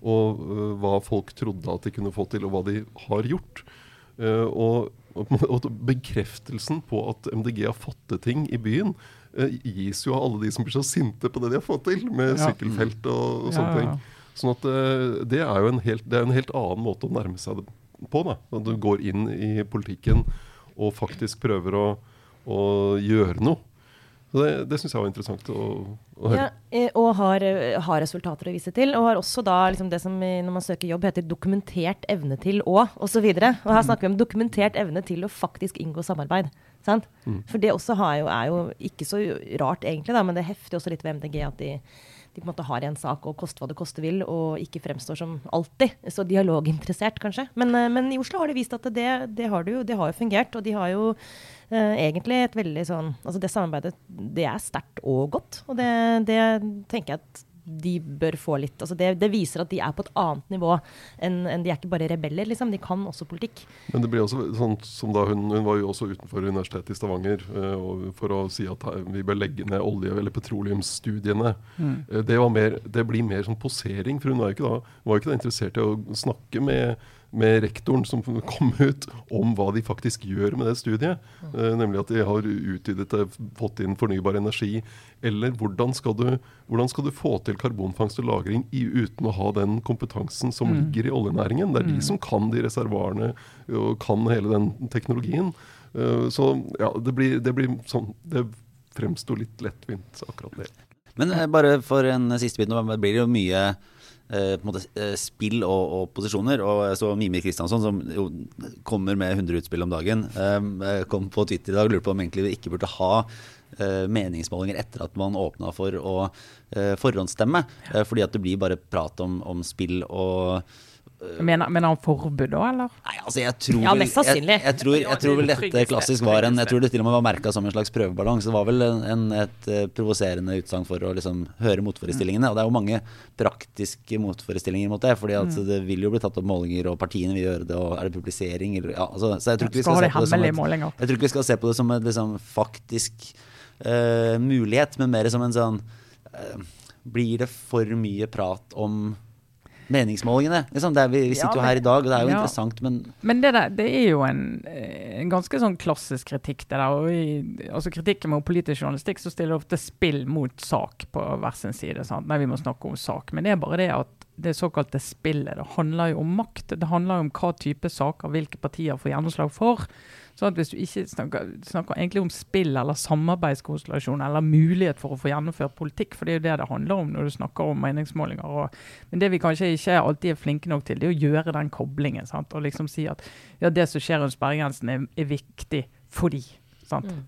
Og uh, hva folk trodde at de kunne få til, og hva de har gjort. Uh, og, og, bekreftelsen på at MDG har fått til ting i byen, uh, gis jo av alle de som blir så sinte på det de har fått til, med Ja. sykkelfelt og, og Ja, sånne ja, ting. Sånn at uh, det er jo en helt, det er en helt annen måte å nærme seg det på. da. At du går inn i politikken og faktisk prøver å, å gjøre noe. Så Det, det syns jeg var interessant å, å høre. Ja, eh, og har, eh, har resultater å vise til. Og har også da liksom det som når man søker jobb heter dokumentert evne til å, osv. Og, og her snakker vi om dokumentert evne til å faktisk inngå samarbeid. Sant? For det også har jo, er jo ikke så rart egentlig, da, men det hefter også litt ved MDG at de, de på en måte har en sak og koste hva det koste vil, og ikke fremstår som alltid så dialoginteressert, kanskje. Men, eh, men i Oslo har de vist at det, det, har, det, jo, det har jo fungert. Og de har jo eh, egentlig et veldig sånn Altså det samarbeidet, det er sterkt og godt. Og det, det tenker jeg at de bør få litt altså det, det viser at de er på et annet nivå enn en de er ikke bare rebeller, liksom. De kan også politikk. Men det blir også sånn som da hun, hun var jo også utenfor Universitetet i Stavanger uh, og for å si at vi bør legge ned olje- eller petroleumsstudiene. Eh, det, var mer, det blir mer sånn posering, for hun var jo ikke da, var jo ikke da interessert i å snakke med, med rektoren som kom ut om hva de faktisk gjør med det studiet. Eh, nemlig at de har utvidet det, fått inn fornybar energi. Eller hvordan skal du, hvordan skal du få til karbonfangst og -lagring i, uten å ha den kompetansen som ligger i oljenæringen? Det er de som kan de reservoarene og kan hele den teknologien. Eh, så ja, det blir, det blir sånn Det fremsto litt lettvint, akkurat det. Men eh, bare for en siste bit, nå blir det jo mye måte, eh, spill og, og posisjoner. Og jeg så Mimir Kristiansson, som jo kommer med 100 utspill om dagen, eh, kom på Twitter i dag og lurte på om egentlig vi ikke burde ha eh, meningsmålinger etter at man åpna for å eh, forhåndsstemme. Eh, fordi at det blir bare prat om, om spill og Mener, mener han forbud da, eller? Nei, altså jeg tror Ja, mest sannsynlig. Jeg, jeg, tror, jeg tror vel dette klassisk var en Jeg tror det til og med var merka som en slags prøveballong. Så det var vel en, en, et eh, provoserende utsagn for å liksom høre motforestillingene. Og det er jo mange praktiske motforestillinger mot det. Fordi altså, det vil jo bli tatt opp målinger, og partiene vil gjøre det, og er det publisering eller ja, altså, Så jeg tror ikke vi Skal skal, se de på det som et, jeg tror ikke vi skal se på det som en liksom, faktisk uh, mulighet, men mer som en sånn uh, Blir det for mye prat om meningsmålingene? Liksom, det vi, vi sitter Ja, jo her i dag, og det er jo ja. interessant, men Men det, der, det er jo en, eh, en ganske sånn klassisk kritikk. det der, og i, altså Kritikken mot politisk journalistikk så stiller ofte spill mot sak på hver sin side. sant? Nei, vi må snakke om sak. Men det er bare det at det såkalte spillet det handler jo om makt. Det handler jo om hva type saker hvilke partier får gjennomslag for. Så at hvis du ikke snakker, snakker egentlig om spill eller samarbeidskonstellasjon eller mulighet for å få gjennomført politikk, for det er jo det det handler om når du snakker om meningsmålinger. Og, men det vi kanskje ikke alltid er flinke nok til, det er å gjøre den koblingen. Sant? Og liksom si at ja, det som skjer rundt sperregrensen er, er viktig fordi. Sant? Mm.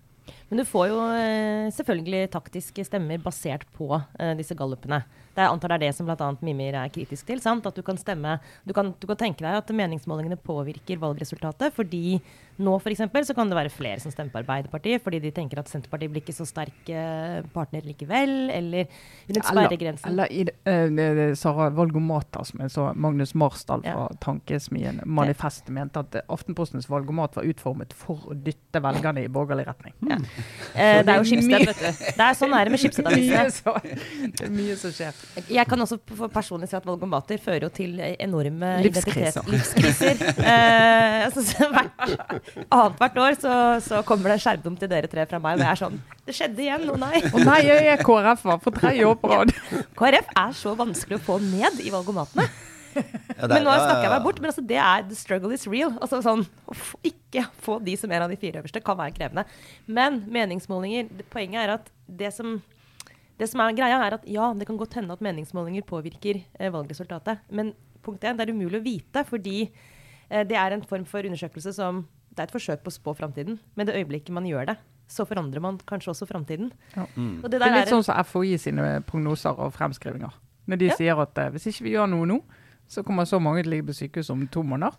Men du får jo eh, selvfølgelig taktiske stemmer basert på uh, disse gallupene. Det er, antar det er det som bl.a. Mimir er kritisk til. sant? At du kan stemme Du kan, du kan tenke deg at meningsmålingene påvirker valgresultatet. Fordi nå f.eks. så kan det være flere som stemmer på Arbeiderpartiet fordi de tenker at Senterpartiet blir ikke så sterk partner likevel. Eller rundt sperregrensen. Eller i eh, det, det Sara Valgomata, som jeg så Magnus Marsdal fra Tankesmien Manifest mente at Aftenpostens valgomat var utformet for å dytte velgerne i borgerlig retning. Ja. Uh, det er jo Schibsted, vet du. Det er sånn er det med Schibsted-avisene. Det er mye som skjer. Jeg kan også personlig si at valgombater fører jo til enorme Livskriser. livskriser. Eh, altså, hvert, Annethvert år så, så kommer det skjermdom til dere tre fra meg, og jeg er sånn Det skjedde igjen, å nei. Å nei, jeg er KrF-er for tredje år på rad. KrF er så vanskelig å få ned i valgomatene. ja, er- Men nå snakker jeg meg bort, men altså, det er the struggle is real. Altså sånn, Å ikke få de som er av de fire øverste kan være krevende. Men meningsmålinger Poenget er at det som, det som er greia, er at ja, det kan godt hende at meningsmålinger påvirker eh, valgresultatet. Men punkt én, det er umulig å vite, fordi eh, det er en form for undersøkelse som Det er et forsøk på å spå framtiden. Men det øyeblikket man gjør det, så forandrer man kanskje også framtiden. Ja. Mm. Og det Det er litt er sånn som FHI sine prognoser og fremskrivinger. Når de Ja. sier at eh, hvis ikke vi gjør noe nå, så kommer så mange til å ligge på sykehus om to måneder.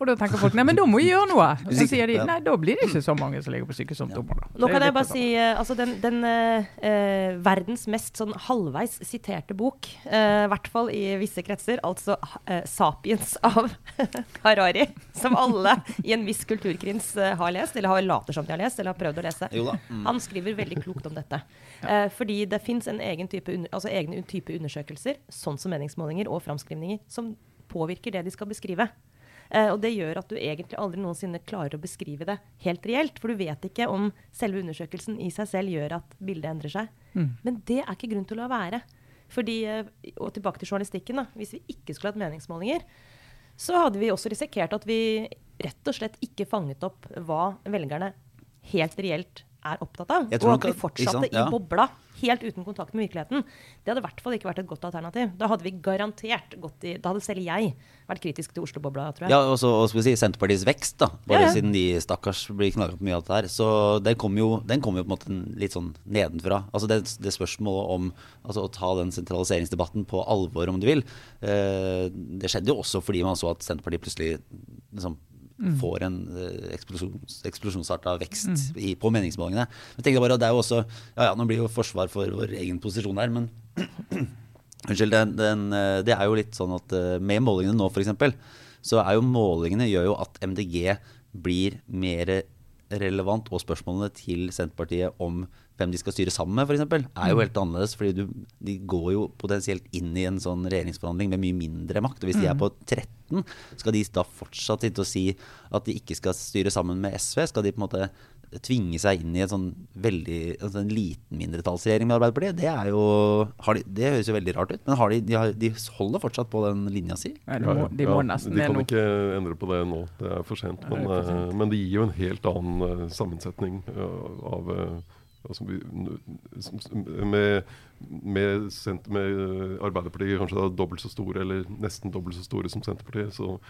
Og da tenker folk nei, men da må vi gjøre noe. Og så sier de nei, da blir det ikke så mange som ligger på sykehus som tommer. Nå kan jeg bare si eh, altså den, den eh, eh, verdens mest sånn halvveis siterte bok, eh, i hvert fall i visse kretser, altså eh, 'Sapiens' av Harari, som alle i en viss kulturkrins har lest, eller har later som de har lest, eller har prøvd å lese. Jo da. Mm. Han skriver veldig klokt om dette. Eh, fordi det fins en egen type, under, altså egne type undersøkelser, sånn som meningsmålinger og framskrivninger, som påvirker det de skal beskrive. Eh, og det gjør at du egentlig aldri noensinne klarer å beskrive det helt reelt. For du vet ikke om selve undersøkelsen i seg selv gjør at bildet endrer seg. Men det er ikke grunn til å la være. Fordi, eh, og tilbake til journalistikken. da, Hvis vi ikke skulle hatt meningsmålinger, så hadde vi også risikert at vi rett og slett ikke fanget opp hva velgerne helt reelt er opptatt av. Og at vi fortsatte? Ja. i bobla, helt uten kontakt med virkeligheten. Det hadde i hvert fall ikke vært et godt alternativ. Da hadde vi garantert gått i Da hadde selv jeg vært kritisk til Oslo-bobla, tror jeg. Ja, og så skal vi si Senterpartiets vekst, da. Bare Ja, ja. siden de stakkars blir knaga på mye av dette her. Så den kom, jo, den kom jo på en måte litt sånn nedenfra. Altså det, det spørsmålet om altså å ta den sentraliseringsdebatten på alvor, om du vil. Eh, det skjedde jo også fordi man så at Senterpartiet plutselig liksom får en eh, eksplosjons, eksplosjonsart av vekst i, på meningsmålingene. Men tenk deg bare, at det er jo også Ja ja, nå blir jo forsvar for vår egen posisjon her, men Unnskyld, den, den, eh, det er jo litt sånn at eh, med målingene nå f.eks., så er jo målingene gjør jo at MDG blir mer relevant, og spørsmålene til Senterpartiet om hvem de skal styre sammen med, f.eks., er jo helt annerledes. fordi du, de går jo potensielt inn i en sånn regjeringsforhandling med mye mindre makt. Og hvis de er på 13, skal de da fortsatt sitte og si at de ikke skal styre sammen med SV? Skal de på en måte tvinge seg inn i en sånn veldig altså en liten mindretallsregjering med Arbeiderpartiet? Det er jo har de, Det høres jo veldig rart ut, men har de, de, har, de holder fortsatt på den linja si? Nei, de må, de må nesten de kan nå. ikke endre på det nå. Det er for sent. Men, for sent. eh, men det gir jo en helt annen eh, sammensetning av eh, altså, med, med, sent, med Arbeiderpartiet kanskje dobbelt så store, eller nesten dobbelt så store som Senterpartiet. Så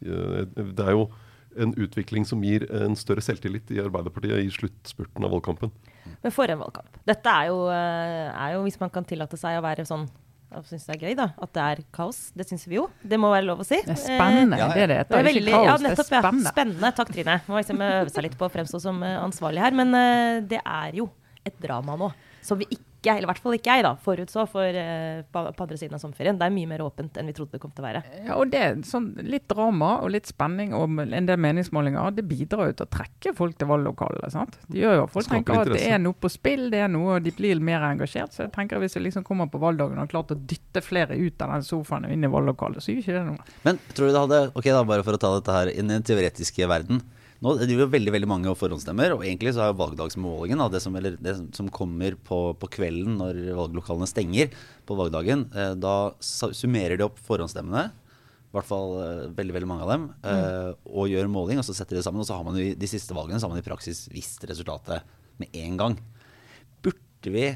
det er jo en utvikling som gir en større selvtillit i Arbeiderpartiet i sluttspurten av valgkampen. Men for en valgkamp. Dette er jo, eh, er jo hvis man kan tillate seg å være sånn jeg synes det er gøy, da. At det er kaos. Det syns vi jo. Det må være lov å si. Det er spennende, Ja, ja. det er det Det er Ikke veldig, kaos, ja, det er nettopp, ja. spennende. Spennende. Takk, Trine. Må liksom øve seg litt på å fremstå som eh, ansvarlig her. Men eh, det er jo et drama nå som vi ikke, eller i hvert fall ikke jeg, da, forutså for uh, på, på andre siden av sommerferien. Det er mye mer åpent enn vi trodde det kom til å være. Ja, og det sånn Litt drama og litt spenning og en del meningsmålinger det bidrar jo til å trekke folk til valglokalet. sant? Det gjør jo at Folk Skaper tenker at det er noe på spill, det er noe, og de blir mer engasjert. Så jeg tenker Hvis vi liksom kommer på valgdagen og har klart å dytte flere ut av den sofaen og inn i valglokalet, så gjør ikke det noe. Men tror du det hadde Ok da, bare for å ta dette her inn i den teoretiske verden. Nå driver jo veldig veldig mange og forhåndsstemmer, og egentlig så er valgdagsmålingen, det, som, eller det som kommer på, på kvelden når valglokalene stenger på valgdagen, eh, da summerer de opp forhåndsstemmene, i hvert fall eh, veldig veldig mange av dem, eh, og gjør måling, og så setter de det sammen. Og så har man jo i de siste valgene så har man i praksis visst resultatet med en gang. Burde vi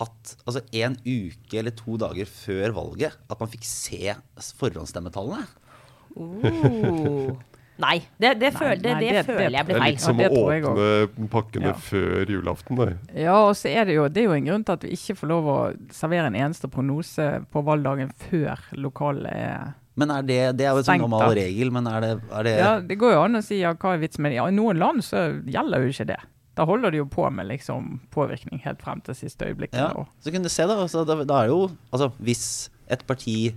hatt altså en uke eller to dager før valget at man fikk se forhåndsstemmetallene? Uh. Nei, det, det, føl, det, nei, det, det- føler jeg Det er litt som å åpne pakkene Ja. før julaften. Det. Ja, og så er det jo det er jo en grunn til at vi ikke får lov å servere en eneste prognose på valgdagen før lokalet er Men er det, det er jo en sånn normal regel, men er det, er det Ja, det går jo an å si ja, hva er vitsen med det. Ja, I noen land så gjelder jo ikke det. Da holder de jo på med liksom påvirkning helt frem til siste øyeblikk. Ja, så kunne du se da, altså, da, da er det jo Altså, hvis et parti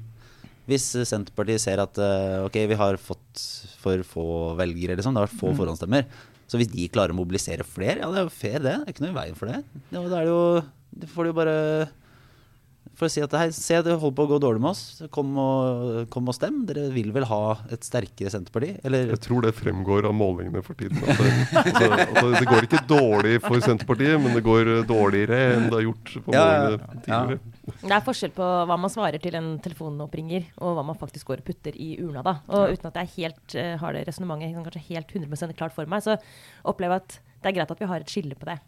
Hvis Senterpartiet ser at eh, ok, vi har fått for få velgere, liksom, det har vært få forhåndsstemmer. Så hvis de klarer å mobilisere flere, ja, det er jo fair, det. Det er ikke noe i veien for det. Ja, da er det jo Det får de jo bare For å si at hei, se, det holder på å gå dårlig med oss. Kom og, kom og stem. Dere vil vel ha et sterkere Senterparti? Eller Jeg tror det fremgår av målingene for tiden. At det, altså, altså, det går ikke dårlig for Senterpartiet, men det går dårligere enn det har gjort på Ja, målingene tidligere. ja. Det er forskjell på hva man svarer til en telefonoppringer, og hva man faktisk går og putter i urna. da. Og uten at jeg helt, uh, har det resonnementet kanskje helt 100 klart for meg, så opplever jeg at det er greit at vi har et skille på det.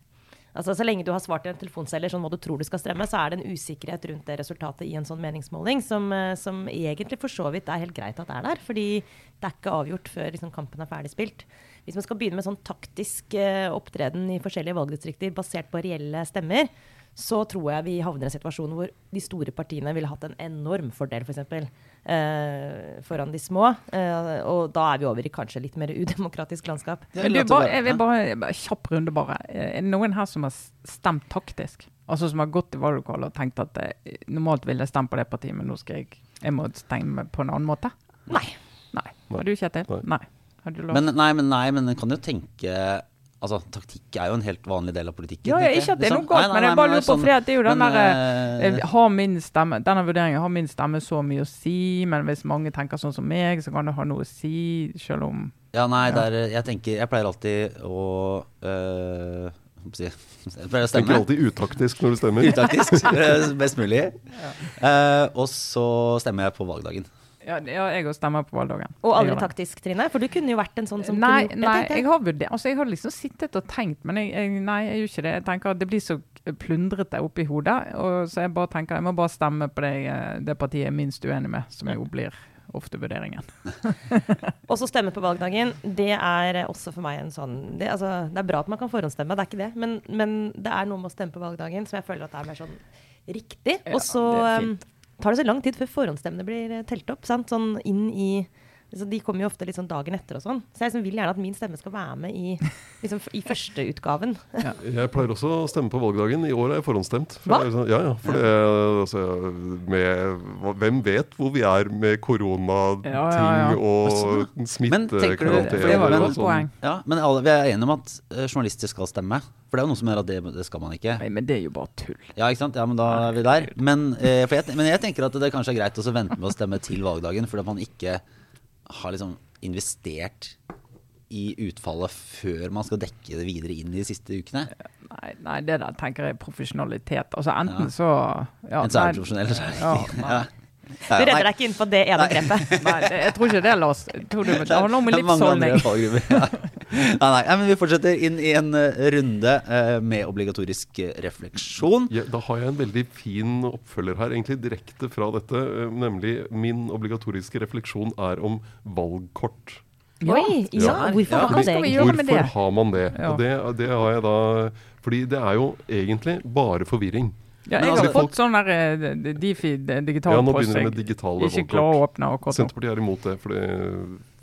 Altså, Så lenge du har svart til en telefonselger sånn hva du tror du skal stemme, så er det en usikkerhet rundt det resultatet i en sånn meningsmåling som, eh, som egentlig for så vidt er helt greit at det er der. Fordi det er ikke avgjort før liksom, kampen er ferdig spilt. Hvis man skal begynne med sånn taktisk eh, opptreden i forskjellige valgdistrikter basert på reelle stemmer, så tror jeg vi havner i en situasjon hvor de store partiene ville hatt en enorm fordel, f.eks. For eksempel, eh, foran de små. Eh, og da er vi over i kanskje litt mer udemokratisk landskap. Men du, bare, jeg vil bare, kjapp runde, bare. Er det noen her som har stemt taktisk? Altså som har gått i valglokalet og tenkt at eh, normalt ville jeg stemt på det partiet, men nå skal jeg, jeg må stemme på en annen måte? Nei. Nei. Har du, Kjetil? Nei. Nei. Har du lov? Men nei, men nei, men en kan jo tenke Altså, taktikk er jo en helt vanlig del av politikken. ja, ja, ikke at det er Liksom. noe galt, men jeg bare lurer på, sånn- for det er jo den derre eh, Eh, Har min stemme, denne vurderingen har min stemme så mye å si, men hvis mange tenker sånn som meg, så kan det ha noe å si, selv om Ja, nei, Ja. det er, jeg tenker Jeg pleier alltid å øh, jeg pleier å stemme. Ikke alltid utaktisk når du stemmer. Utaktisk. Best mulig. Eh, og så stemmer jeg på valgdagen. Ja, jeg òg stemmer på valgdagen. Og aldri taktisk, Trine? For du kunne jo vært en sånn som Nei, kunne nei, jeg har vurdert Altså, jeg har liksom sittet og tenkt, men jeg, jeg, nei, jeg gjør ikke det. Jeg tenker at det blir så plundrete oppi hodet, og så jeg bare tenker jeg må bare stemme på det, det partiet jeg er minst uenig med, som jo blir ofte vurderingen. Og så stemme på valgdagen, det er også for meg en sånn Det, altså, det er bra at man kan forhåndsstemme, det er ikke det, men, men det er noe med å stemme på valgdagen som jeg føler at det er mer sånn riktig. Ja, Og så um, tar det så lang tid før forhåndsstemmene blir eh, telt opp. Sant? Sånn inn i så De kommer jo ofte litt sånn dagen etter og sånn. Så jeg liksom vil gjerne at min stemme skal være med i, liksom, i førsteutgaven. Jeg pleier også å stemme på valgdagen. I år er jeg forhåndsstemt. For Hva? er sånn- Ja, ja. For det, altså, med, hvem vet hvor vi er med koronating Ja, ja, ja. og Men Det var et sånn. poeng. Ja, Men alle, vi er enige om at eh, journalister skal stemme. For det er jo noe som gjør at det, det skal man ikke. Nei, men det er jo bare tull. Ja, ikke sant? Ja, men da er vi der. Men, eh, for jeg, men jeg tenker at det kanskje er greit å vente med å stemme til valgdagen, fordi man ikke har liksom investert i utfallet før man skal dekke det videre inn i de siste ukene. Nei, nei, det der tenker jeg er profesjonalitet. Altså enten Ja. så ja, Enten så er du profesjonell, eller så er du ikke. Du redder deg ikke inn på det ene Nei. grepet. Nei, jeg tror ikke det, Lars. Tror du, det handler om er livsholdning. Nei, nei, men vi fortsetter inn i en eh, runde eh, med obligatorisk eh, refleksjon. Ja, da har jeg en veldig fin oppfølger her, egentlig direkte fra dette. Nemlig min obligatoriske refleksjon er om valgkort. Oi, ja, Ja. hvorfor Ja, med Hvorfor har man det? Ja. Og det, det har jeg da Fordi det er jo egentlig bare forvirring. Ja, jeg har altså, fått sånn der eh, Difi Ja, nå post. begynner det med digitale ikke klar klarer å åpne nå. Senterpartiet er imot det, fordi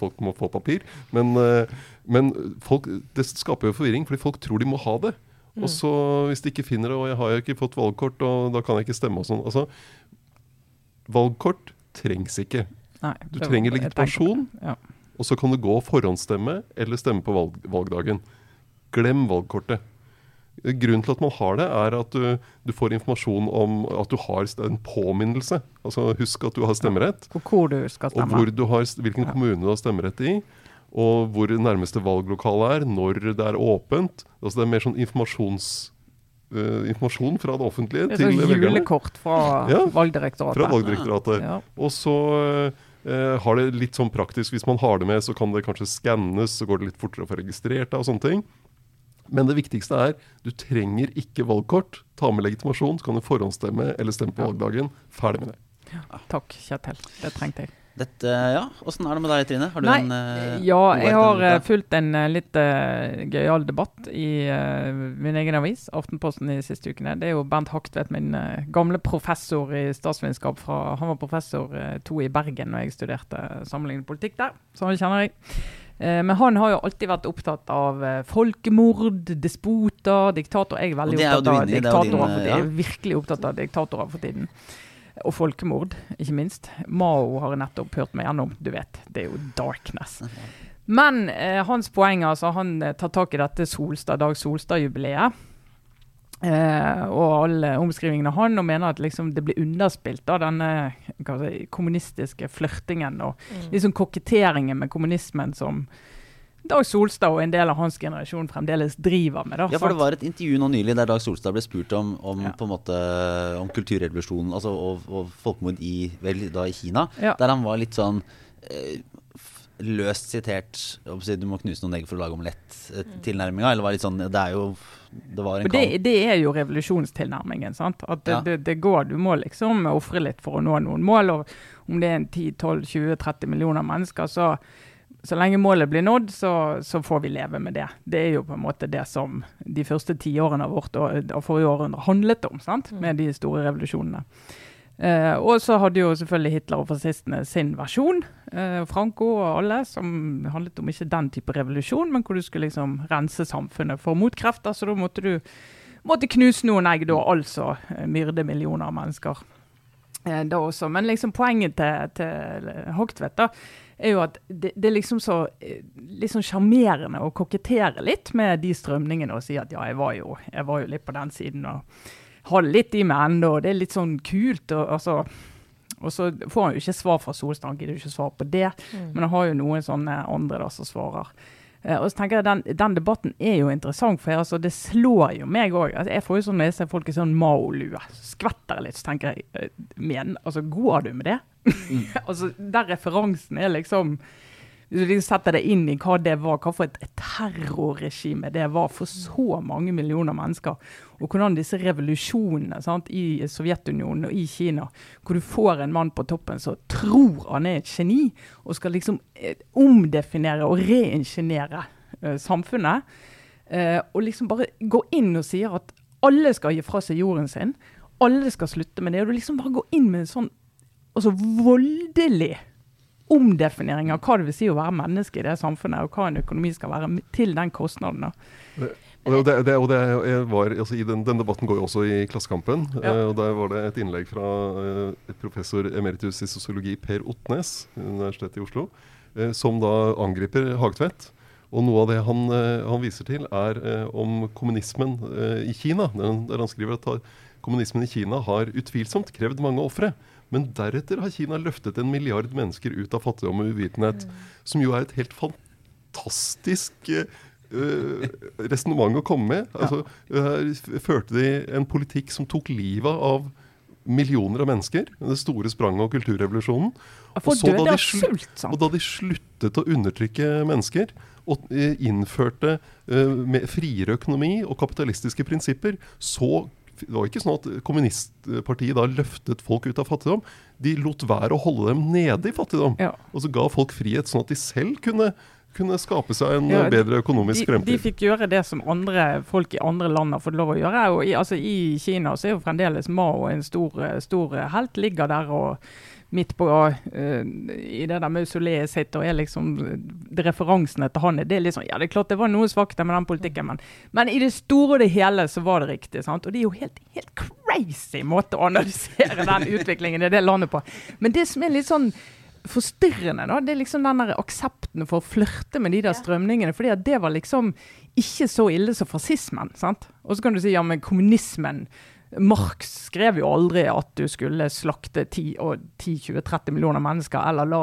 folk må få papir. Men, eh, men folk, det skaper jo forvirring, fordi folk tror de må ha det. Og så hvis de ikke finner det, og jeg har jo ikke fått valgkort, og da kan jeg ikke stemme og sånn. Altså, valgkort trengs ikke. Nei, Du det var- trenger jeg legitimasjon, Ja. og så kan du gå og forhåndsstemme eller stemme på valg, valgdagen. Glem valgkortet. Grunnen til at man har det, er at du, du får informasjon om at du har en påminnelse. Altså Husk at du har stemmerett. Og hvor du skal Og stemme. hvor du har, hvilken Ja. kommune du har stemmerett i. Og hvor nærmeste valglokale er, når det er åpent. Altså Det er mer sånn eh, informasjon fra det offentlige Det er til sånn velgerne. julekort fra Ja, Valgdirektoratet. Fra Valgdirektoratet. Ja. Og så uh, har det litt sånn praktisk, hvis man har det med, så kan det kanskje skannes, så går det litt fortere å få registrert det og sånne ting. Men det viktigste er, du trenger ikke valgkort. Ta med legitimasjon, så kan du forhåndsstemme eller stemme på Ja. valgdagen. Ferdig med det. Takk, Kjetil. Det trengte jeg. Dette, ja, Åssen er det med deg, Trine? Har du Nei, en uh, ja, jeg har dette? fulgt en uh, litt uh, gøyal debatt i min egen avis, Aftenposten, de siste ukene. Det er jo Bernt Haktvedt, min gamle professor i statsvitenskap. Fra, han var professor uh, to i Bergen når jeg studerte sammenlignende politikk der, så han kjenner jeg. Eh, men han har jo alltid vært opptatt av eh, folkemord, despoter, diktatorer. Jeg er veldig er opptatt av er diktatorer. Jeg er virkelig opptatt av diktatorer for tiden. Og folkemord, ikke minst. Mao har jeg nettopp hørt meg gjennom. Du vet, det er jo darkness. Men eh, hans poeng, altså, han eh, tar tak i dette Solstad, Dag Solstad-jubileet. Eh, og alle omskrivingene av han, og mener at liksom, det blir underspilt av denne si, kommunistiske flørtingen og liksom koketteringen med kommunismen som Dag Solstad og en del av hans generasjon fremdeles driver med. Da, Ja, for det var et intervju nå nylig der Dag Solstad ble spurt om, om Ja. på en måte Om kulturrevolusjonen altså, og, og folkemord i, vel, da i Kina. Ja. Der han var litt sånn eh, løst sitert Du må knuse noen egg for å lage omelett-tilnærminga. Eller var litt sånn Det er jo Det var en kamp. det, det er jo revolusjonstilnærmingen. sant? At det, Ja. det, det går, Du må liksom ofre litt for å nå noen mål. og Om det er en 10-12-20-30 millioner mennesker, så så lenge målet blir nådd, så, så, får vi leve med det. Det er jo på en måte det som de første tiårene av vårt og forrige århundre handlet om, sant? Mm. med de store revolusjonene. Eh, og så hadde jo selvfølgelig Hitler og fascistene sin versjon, eh, Franco og alle, som handlet om ikke den type revolusjon, men hvor du skulle liksom rense samfunnet for motkrefter. Så da måtte du måtte knuse noen egg, da, altså eh, myrde millioner av mennesker. Eh, da også. Men liksom poenget til, til Hogtvedt da, er jo at det, det er liksom så liksom sjarmerende å kokettere litt med de strømningene og si at ja, jeg var jo, jeg var jo litt på den siden. og holder litt i meg ennå. Det er litt sånn kult. Og, altså, og så får han jo ikke svar fra Solstad, han gidder ikke svar på det. Mm. Men han har jo noen sånne andre da som svarer. Uh, og så tenker jeg Den, den debatten er jo interessant, for jeg, altså, det slår jo meg òg. Altså, jeg får jo sånn når jeg ser folk i sånn Mao-lue, skvetter litt, så tenker jeg uh, men, altså, Går du med det? Mm. altså, Der referansen er liksom hvis du setter deg inn i hva det var, hva for et terrorregime det var for så mange millioner mennesker, og hvordan disse revolusjonene sant, i Sovjetunionen og i Kina, hvor du får en mann på toppen som tror han er et geni, og skal liksom eh, omdefinere og reingeniere uh, samfunnet, uh, og liksom bare gå inn og sier at alle skal gi fra seg jorden sin, alle skal slutte med det, og du liksom bare går inn med en sånn altså voldelig omdefinering av hva det vil si å være menneske i det samfunnet, og hva en økonomi skal være, til den kostnaden. Det, og det, det, og det var, altså den, den, debatten går jo også i Klassekampen. Ja. Uh, og Der var det et innlegg fra uh, professor emeritus i sosiologi Per Otnes, Universitetet i Oslo, uh, som da angriper Hagtvedt. Og noe av det han, han viser til, er om kommunismen i Kina. Der han skriver at kommunismen i Kina har utvilsomt krevd mange ofre. Men deretter har Kina løftet en milliard mennesker ut av fattigdom og uvitenhet. Mm. Som jo er et helt fantastisk uh, resonnement å komme med. Altså, uh, førte de en politikk som tok livet av millioner av mennesker. Det store spranget og kulturrevolusjonen. Og, så da, sult, og da de sluttet å undertrykke mennesker og innførte uh, friere økonomi og kapitalistiske prinsipper, så det var ikke sånn at kommunistpartiet da løftet folk ut av fattigdom. De lot være å holde dem nede i fattigdom. Ja. Og så ga folk frihet, sånn at de selv kunne, kunne skape seg en ja, bedre økonomisk de, fremtid. De fikk gjøre det som andre folk i andre land har fått lov å gjøre. Og i, altså, I Kina så er jo fremdeles Mao en stor, stor helt, ligger der og midt på uh, i det der mausoleet sitt og er liksom referansene til han det er liksom, Ja, det er klart det var noe svakheter med den politikken, men, men, i det store og det hele så var det riktig. sant? Og det er jo helt, helt crazy måte å analysere den utviklingen i det landet på. Men det som er litt sånn forstyrrende, da, det er liksom den der aksepten for å flørte med de der strømningene. fordi at det var liksom ikke så ille som fascismen. sant? Og så kan du si ja, men kommunismen Marx skrev jo aldri at du skulle slakte 10-20-30 millioner mennesker, eller la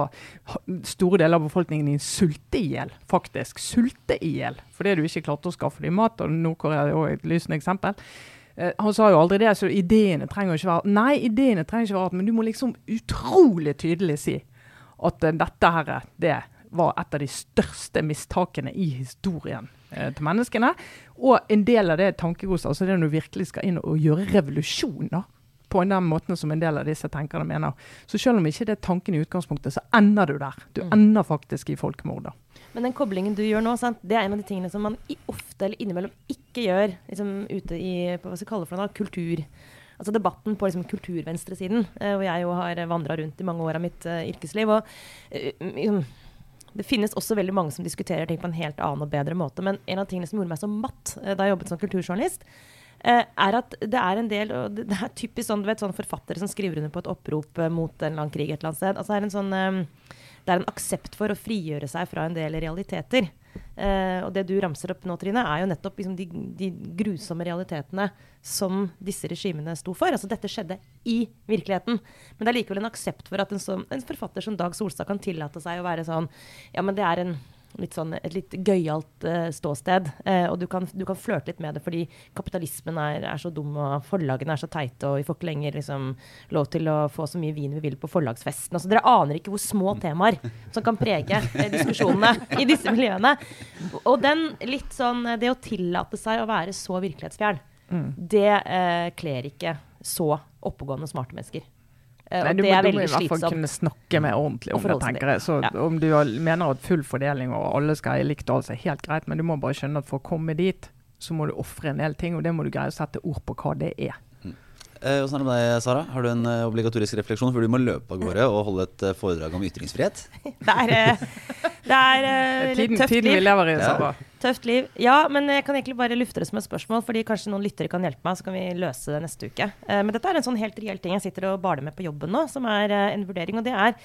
store deler av befolkningen din sulte i hjel. Faktisk sulte i hjel fordi du ikke klarte å skaffe dem mat. og Nord-Korea er jo et lysende eksempel. Eh, han sa jo aldri det, så ideene trenger ikke være Nei, ideene trenger ikke være men du må liksom utrolig tydelig si at uh, dette her, det var et av de største mistakene i historien eh, til menneskene. Og en del av det tankegodset, altså det når du virkelig skal inn og gjøre revolusjon da, på den måten som en del av disse tenkerne mener. Så selv om ikke det er tanken i utgangspunktet, så ender du der. Du mm. ender faktisk i folkemord. Men den koblingen du gjør nå, sant? det er en av de tingene som man ofte eller innimellom ikke gjør liksom, ute i hva skal kalle for noe, kultur. Altså debatten på liksom, kulturvenstresiden, eh, hvor jeg jo har vandra rundt i mange år av mitt uh, yrkesliv. og uh, det finnes også veldig mange som diskuterer ting på en helt annen og bedre måte. Men en av tingene som gjorde meg så matt eh, da jeg jobbet som kulturjournalist, eh, er at det er en del og Det er typisk sånn, du vet, sånn forfattere som skriver under på et opprop eh, mot en eller annen krig et eller annet sted. Altså, det, er en sånn, det er en aksept for å frigjøre seg fra en del realiteter. Uh, og det du ramser opp nå, Trine, er jo nettopp liksom, de, de, grusomme realitetene som disse regimene sto for. Altså dette skjedde i virkeligheten. Men det er likevel en aksept for at en, så, en forfatter som Dag Solstad kan tillate seg å være sånn Ja, men det er en litt sånn, et litt gøyalt uh, ståsted. Uh, og du kan, du kan, flørte litt med det fordi kapitalismen er, er, så dum, og forlagene er så teite, og vi får ikke lenger liksom, lov til å få så mye vin vi vil på forlagsfesten. Altså, dere aner ikke hvor små temaer som kan prege uh, diskusjonene i disse miljøene. Og den litt sånn Det å tillate seg å være så virkelighetsfjern, mm. det kler ikke så oppegående, smarte mennesker. Eh, Nei, du, det må, slitsomt. du må i hvert fall kunne snakke med ordentlig om det, tenker jeg. Så Ja. om du mener at full fordeling og alle skal ha likt, alt er helt greit, men du må bare skjønne at for å komme dit, så må du ofre en del ting, og det må du greie å sette ord på hva det er. Eh, Åssen er det med deg, Sara? Har du en eh, obligatorisk refleksjon før du må løpe av gårde og holde et eh, foredrag om ytringsfrihet? Det er, det er litt tøft tiden vi liv. lever i, Ja. Tøft liv. Ja, men jeg kan egentlig bare lufte det som et spørsmål, fordi kanskje noen lyttere kan hjelpe meg, så kan vi løse det neste uke. Eh, men dette er en sånn helt reell ting jeg sitter og baler med på jobben nå, som er en vurdering. Og det er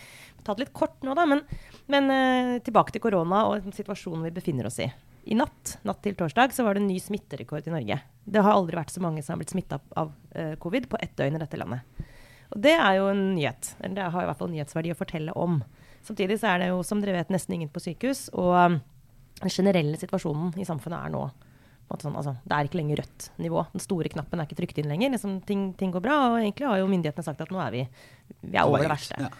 tatt litt kort nå, da, men, men tilbake til korona og situasjonen vi befinner oss i. I natt, natt til torsdag så var det en ny smitterekord i Norge. Det har aldri vært så mange som har blitt smitta av uh, covid på ett døgn i dette landet. Og det er jo en nyhet. Eller det har i hvert fall nyhetsverdi å fortelle om. Samtidig så er det jo, som dere vet, nesten ingen på sykehus. Og um, den generelle situasjonen i samfunnet er nå sånn, altså, Det er ikke lenger rødt nivå. Den store knappen er ikke trykt inn lenger. Liksom, ting, ting går bra. Og egentlig har jo myndighetene sagt at nå er vi, vi er over det verste. Ja.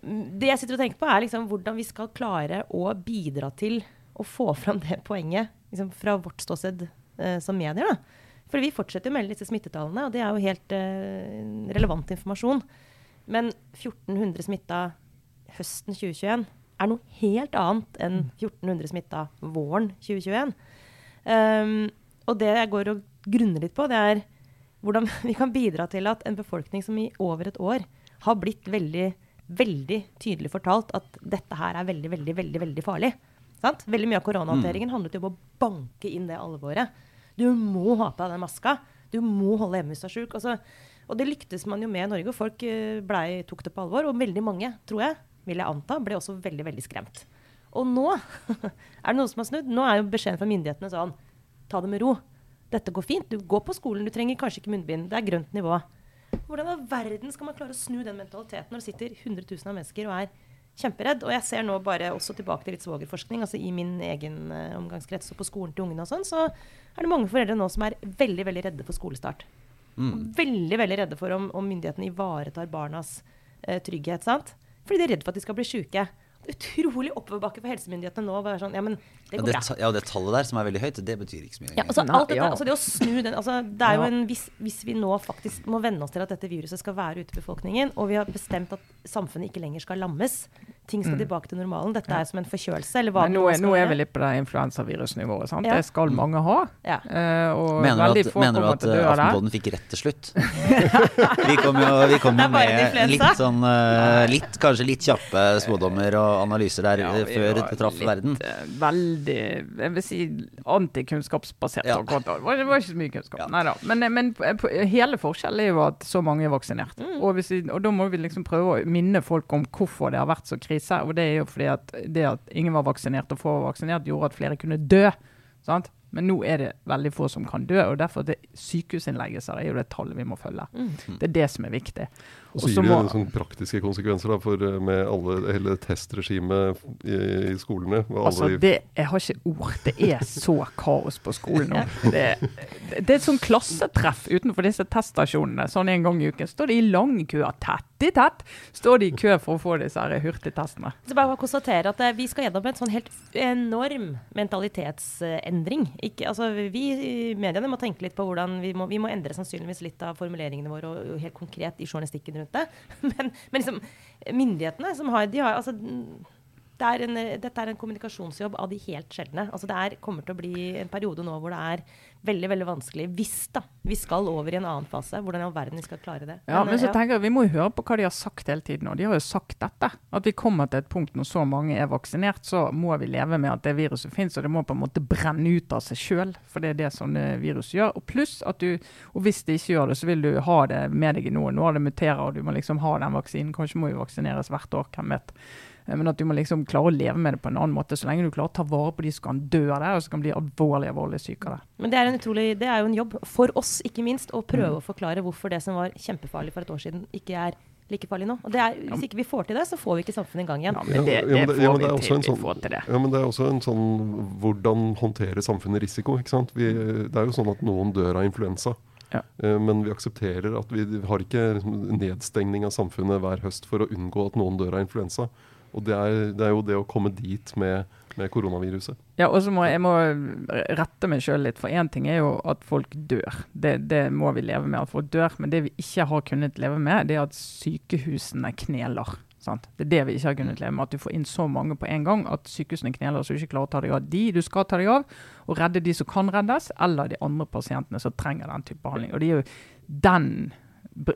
Det jeg sitter og tenker på, er liksom hvordan vi skal klare å bidra til å få fram det poenget liksom fra vårt ståsted eh, som medier. da. For vi fortsetter å melde disse smittetallene, og det er jo helt eh, relevant informasjon. Men 1400 smitta høsten 2021 er noe helt annet enn 1400 smitta våren 2021. Um, og det jeg går og grunner litt på, det er hvordan vi kan bidra til at en befolkning som i over et år har blitt veldig, veldig tydelig fortalt at dette her er veldig, veldig, veldig, veldig farlig. Sant? Veldig mye av koronahåndteringen handlet jo om å banke inn det alvoret. Du må ha på deg den maska. Du må holde hjemme hvis du er sjuk. Altså, og det lyktes man jo med i Norge. Folk ble, tok det på alvor. Og veldig mange, tror jeg, vil jeg anta, ble også veldig, veldig skremt. Og nå er det noe som har snudd. Nå er jo beskjeden fra myndighetene sånn Ta det med ro. Dette går fint. Du går på skolen. Du trenger kanskje ikke munnbind. Det er grønt nivå. Hvordan i verden skal man klare å snu den mentaliteten når det sitter 100 000 av mennesker og er kjemperedd? Og jeg ser nå bare også tilbake til litt svogerforskning. altså I min egen eh, omgangskrets og på skolen til ungene og sånn, så er det mange foreldre nå som er veldig, veldig redde for skolestart. Mm. Veldig, veldig redde for om, om myndighetene ivaretar barnas eh, trygghet. sant? Fordi de er redd for at de skal bli sjuke. Det er utrolig oppoverbakke for helsemyndighetene nå. være sånn, ja, men det Ja, det, bra. ja, det tallet der som er veldig høyt, det betyr ikke så mye. Ja, altså, alt dette, ja. altså det å snu den altså, Det er jo en hvis, hvis vi nå faktisk må venne oss til at dette viruset skal være ute i befolkningen, og vi har bestemt at samfunnet ikke lenger skal lammes, ting skal tilbake til normalen, dette er som en forkjølelse, eller hva Men det nå, er- nå er vi litt på det influensavirusnivået. sant? Ja. Det skal mange ha. Ja. Uh, og Mener du at, få mener du at eh. Aftenpodden fikk rett til slutt? vi kom jo, vi kom jo med litt sånn uh, litt, Kanskje litt kjappe spådommer og analyser der Ja, før det traff verden. Veldig Jeg vil si antikunnskapsbasert. Ja. Det var, det var ikke så mye kunnskap. Ja. Neida. Men, men hele forskjellen er jo at så mange er vaksinert. Mm. Og, hvis vi, og da må vi liksom prøve å minne folk om hvorfor det har vært så krise. Og det er jo fordi at det at ingen var vaksinert og få var vaksinert, gjorde at flere kunne dø. Sant? Men nå er det veldig få som kan dø, og derfor det sykehusinnleggelser er jo det tallet vi må følge. Mm. Det er det som er viktig. Og så gir det må- sånne praktiske konsekvenser da, for, eh, med alle, hele testregimet i, i skolene. Altså, det, jeg har ikke ord. Det er så kaos på skolen nå. Det, det, er et sånn klassetreff utenfor disse teststasjonene. Sånn en gang i uken står de i lang kø, tett i tett. Står de i kø for å få disse her hurtigtestene. Så bare å konstatere at eh, Vi skal gjennom en sånn helt enorm mentalitetsendring. Ikke, altså, vi i mediene må tenke litt på hvordan vi må, vi må endre sannsynligvis litt av formuleringene våre og, og helt konkret i journalistikken rundt det. Men, men liksom, myndighetene som har, de har altså, det er en, dette er en kommunikasjonsjobb av de helt sjeldne. Altså det er, kommer til å bli en periode nå hvor det er veldig veldig vanskelig, hvis da vi skal over i en annen fase. Hvordan i all verden vi skal klare det. Ja, men men så tenker jeg Vi må jo høre på hva de har sagt hele tiden. Og de har jo sagt dette. At vi kommer til et punkt når så mange er vaksinert, så må vi leve med at det viruset finnes. Og det må på en måte brenne ut av seg sjøl, for det er det sånne virus gjør. Og pluss at du, og hvis det ikke gjør det, så vil du ha det med deg i noen år. Det muterer, og du må liksom ha den vaksinen. Kanskje må vi vaksineres hvert år, hvem vet. Eh, Men at du må liksom klare å leve med det på en annen måte. Så lenge du klarer å ta vare på de som kan dø av det, og som kan bli alvorlig alvorlig syke av det. Men det er, en utrolig, det er jo en jobb for oss, ikke minst, å prøve Mm. å forklare hvorfor det som var kjempefarlig for et år siden, ikke er like farlig nå. Og det er, Hvis ikke vi får til det, så får vi ikke samfunnet i gang igjen. Ja, men det, det ja, men det- ja, får men det er vi også til. en Vi sånn- får til det. Ja, men det er også en sånn hvordan håndtere samfunnet risiko. ikke sant? Vi, det er jo sånn at noen dør av influensa. Ja. Eh, Men vi aksepterer at vi har ikke liksom nedstengning av samfunnet hver høst for å unngå at noen dør av influensa. Og det er, det er jo det å komme dit med, med koronaviruset. Ja, og så må jeg må rette meg sjøl litt. For én ting er jo at folk dør. Det, det, må vi leve med at folk dør. Men det vi ikke har kunnet leve med, det er at sykehusene kneler. Sant? Det er det vi ikke har kunnet leve med. At du får inn så mange på en gang at sykehusene kneler så du ikke klarer å ta deg av de du skal ta deg av, og redde de som kan reddes, eller de andre pasientene som trenger den type behandling. Og det er jo den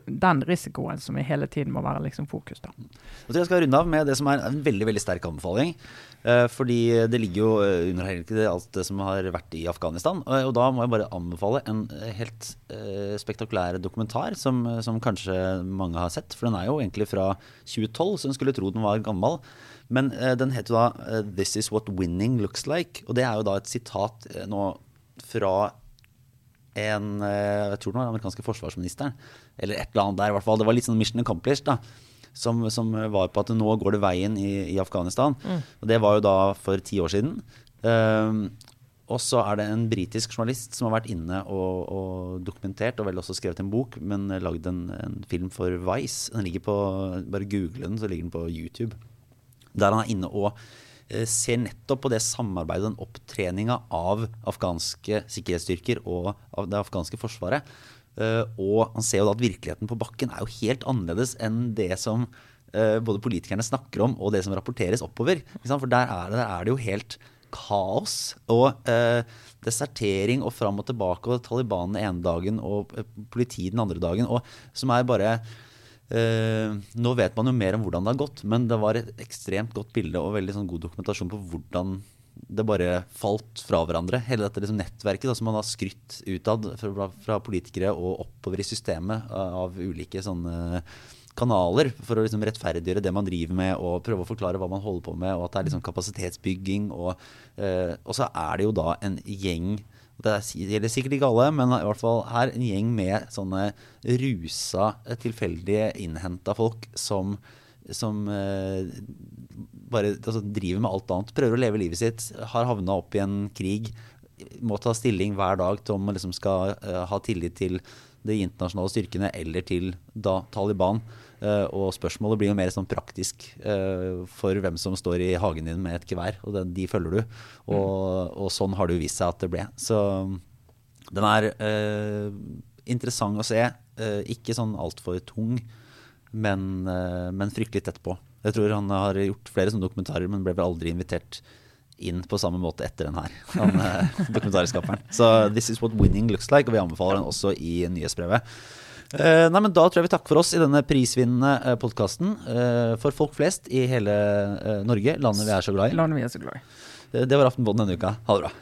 den risikoen som vi hele tiden må være liksom fokus. da. Jeg skal runde av med det som er en veldig veldig sterk anbefaling. Eh, fordi det ligger jo eh, under alt det som har vært i Afghanistan. Og, da må jeg bare anbefale en eh, helt spektakulær dokumentar som, som, kanskje mange har sett. For den er jo egentlig fra 2012, så en skulle tro den var gammel. Men den heter jo da 'This Is What Winning Looks Like'. Og det er jo da et sitat nå fra en eh, Jeg tror det var den amerikanske forsvarsministeren. Eller et eller annet der, i hvert fall. Det var litt sånn mission accomplished. da som, som var på at nå går det veien i, i Afghanistan. Mm. Og det var jo da for ti år siden. Um, og så er det en britisk journalist som har vært inne og, og dokumentert, og vel også skrevet en bok, men lagd en, en, film for Vice. Den ligger på, Bare google den, så ligger den på YouTube. Der han er inne og ser nettopp på det samarbeidet, den opptreninga av afghanske sikkerhetsstyrker og av det afghanske forsvaret. Eh, og han ser jo da at virkeligheten på bakken er jo helt annerledes enn det som eh, både politikerne snakker om og det som rapporteres oppover. For der er, det, der er, det, jo helt kaos og eh, desertering og fram og tilbake og Taliban den ene dagen og politiet den andre dagen. Og som er bare Uh, nå vet man jo mer om hvordan det har gått, men det var et ekstremt godt bilde og veldig sånn god dokumentasjon på hvordan det bare falt fra hverandre. Hele dette liksom nettverket da, som man har skrytt utad fra, fra, politikere og oppover i systemet av ulike sånne kanaler for å liksom rettferdiggjøre det man driver med og prøve å forklare hva man holder på med, og at det er liksom kapasitetsbygging. Og, uh, og så er det jo da en gjeng det gjelder sikkert ikke alle, men i hvert fall her en gjeng med sånne rusa, tilfeldige innhenta folk som, som eh, bare altså, driver med alt annet. Prøver å leve livet sitt, har havna opp i en krig. Må ta stilling hver dag til om man liksom skal eh, ha tillit til de internasjonale styrkene eller til da Taliban. Uh, og spørsmålet blir jo mer sånn praktisk uh, for hvem som står i hagen din med et gevær. Og den, de følger du. Og, mm. og, sånn har det jo vist seg at det ble. Så den er uh, interessant å se. ikke sånn altfor tung, men, men, fryktelig tett på. Jeg tror han har gjort flere sånne dokumentarer, men ble vel aldri invitert inn på samme måte etter den her. Han, dokumentarskaperen. Så this is what winning looks like, og vi anbefaler den også i nyhetsbrevet. Uh, nei, men Da tror jeg vi takker for oss i denne prisvinnende eh, podkasten eh, for folk flest i hele Norge. Landet vi er så glad i. Landet vi er så glad i. det var Aftenpåden denne uka. Ha det bra.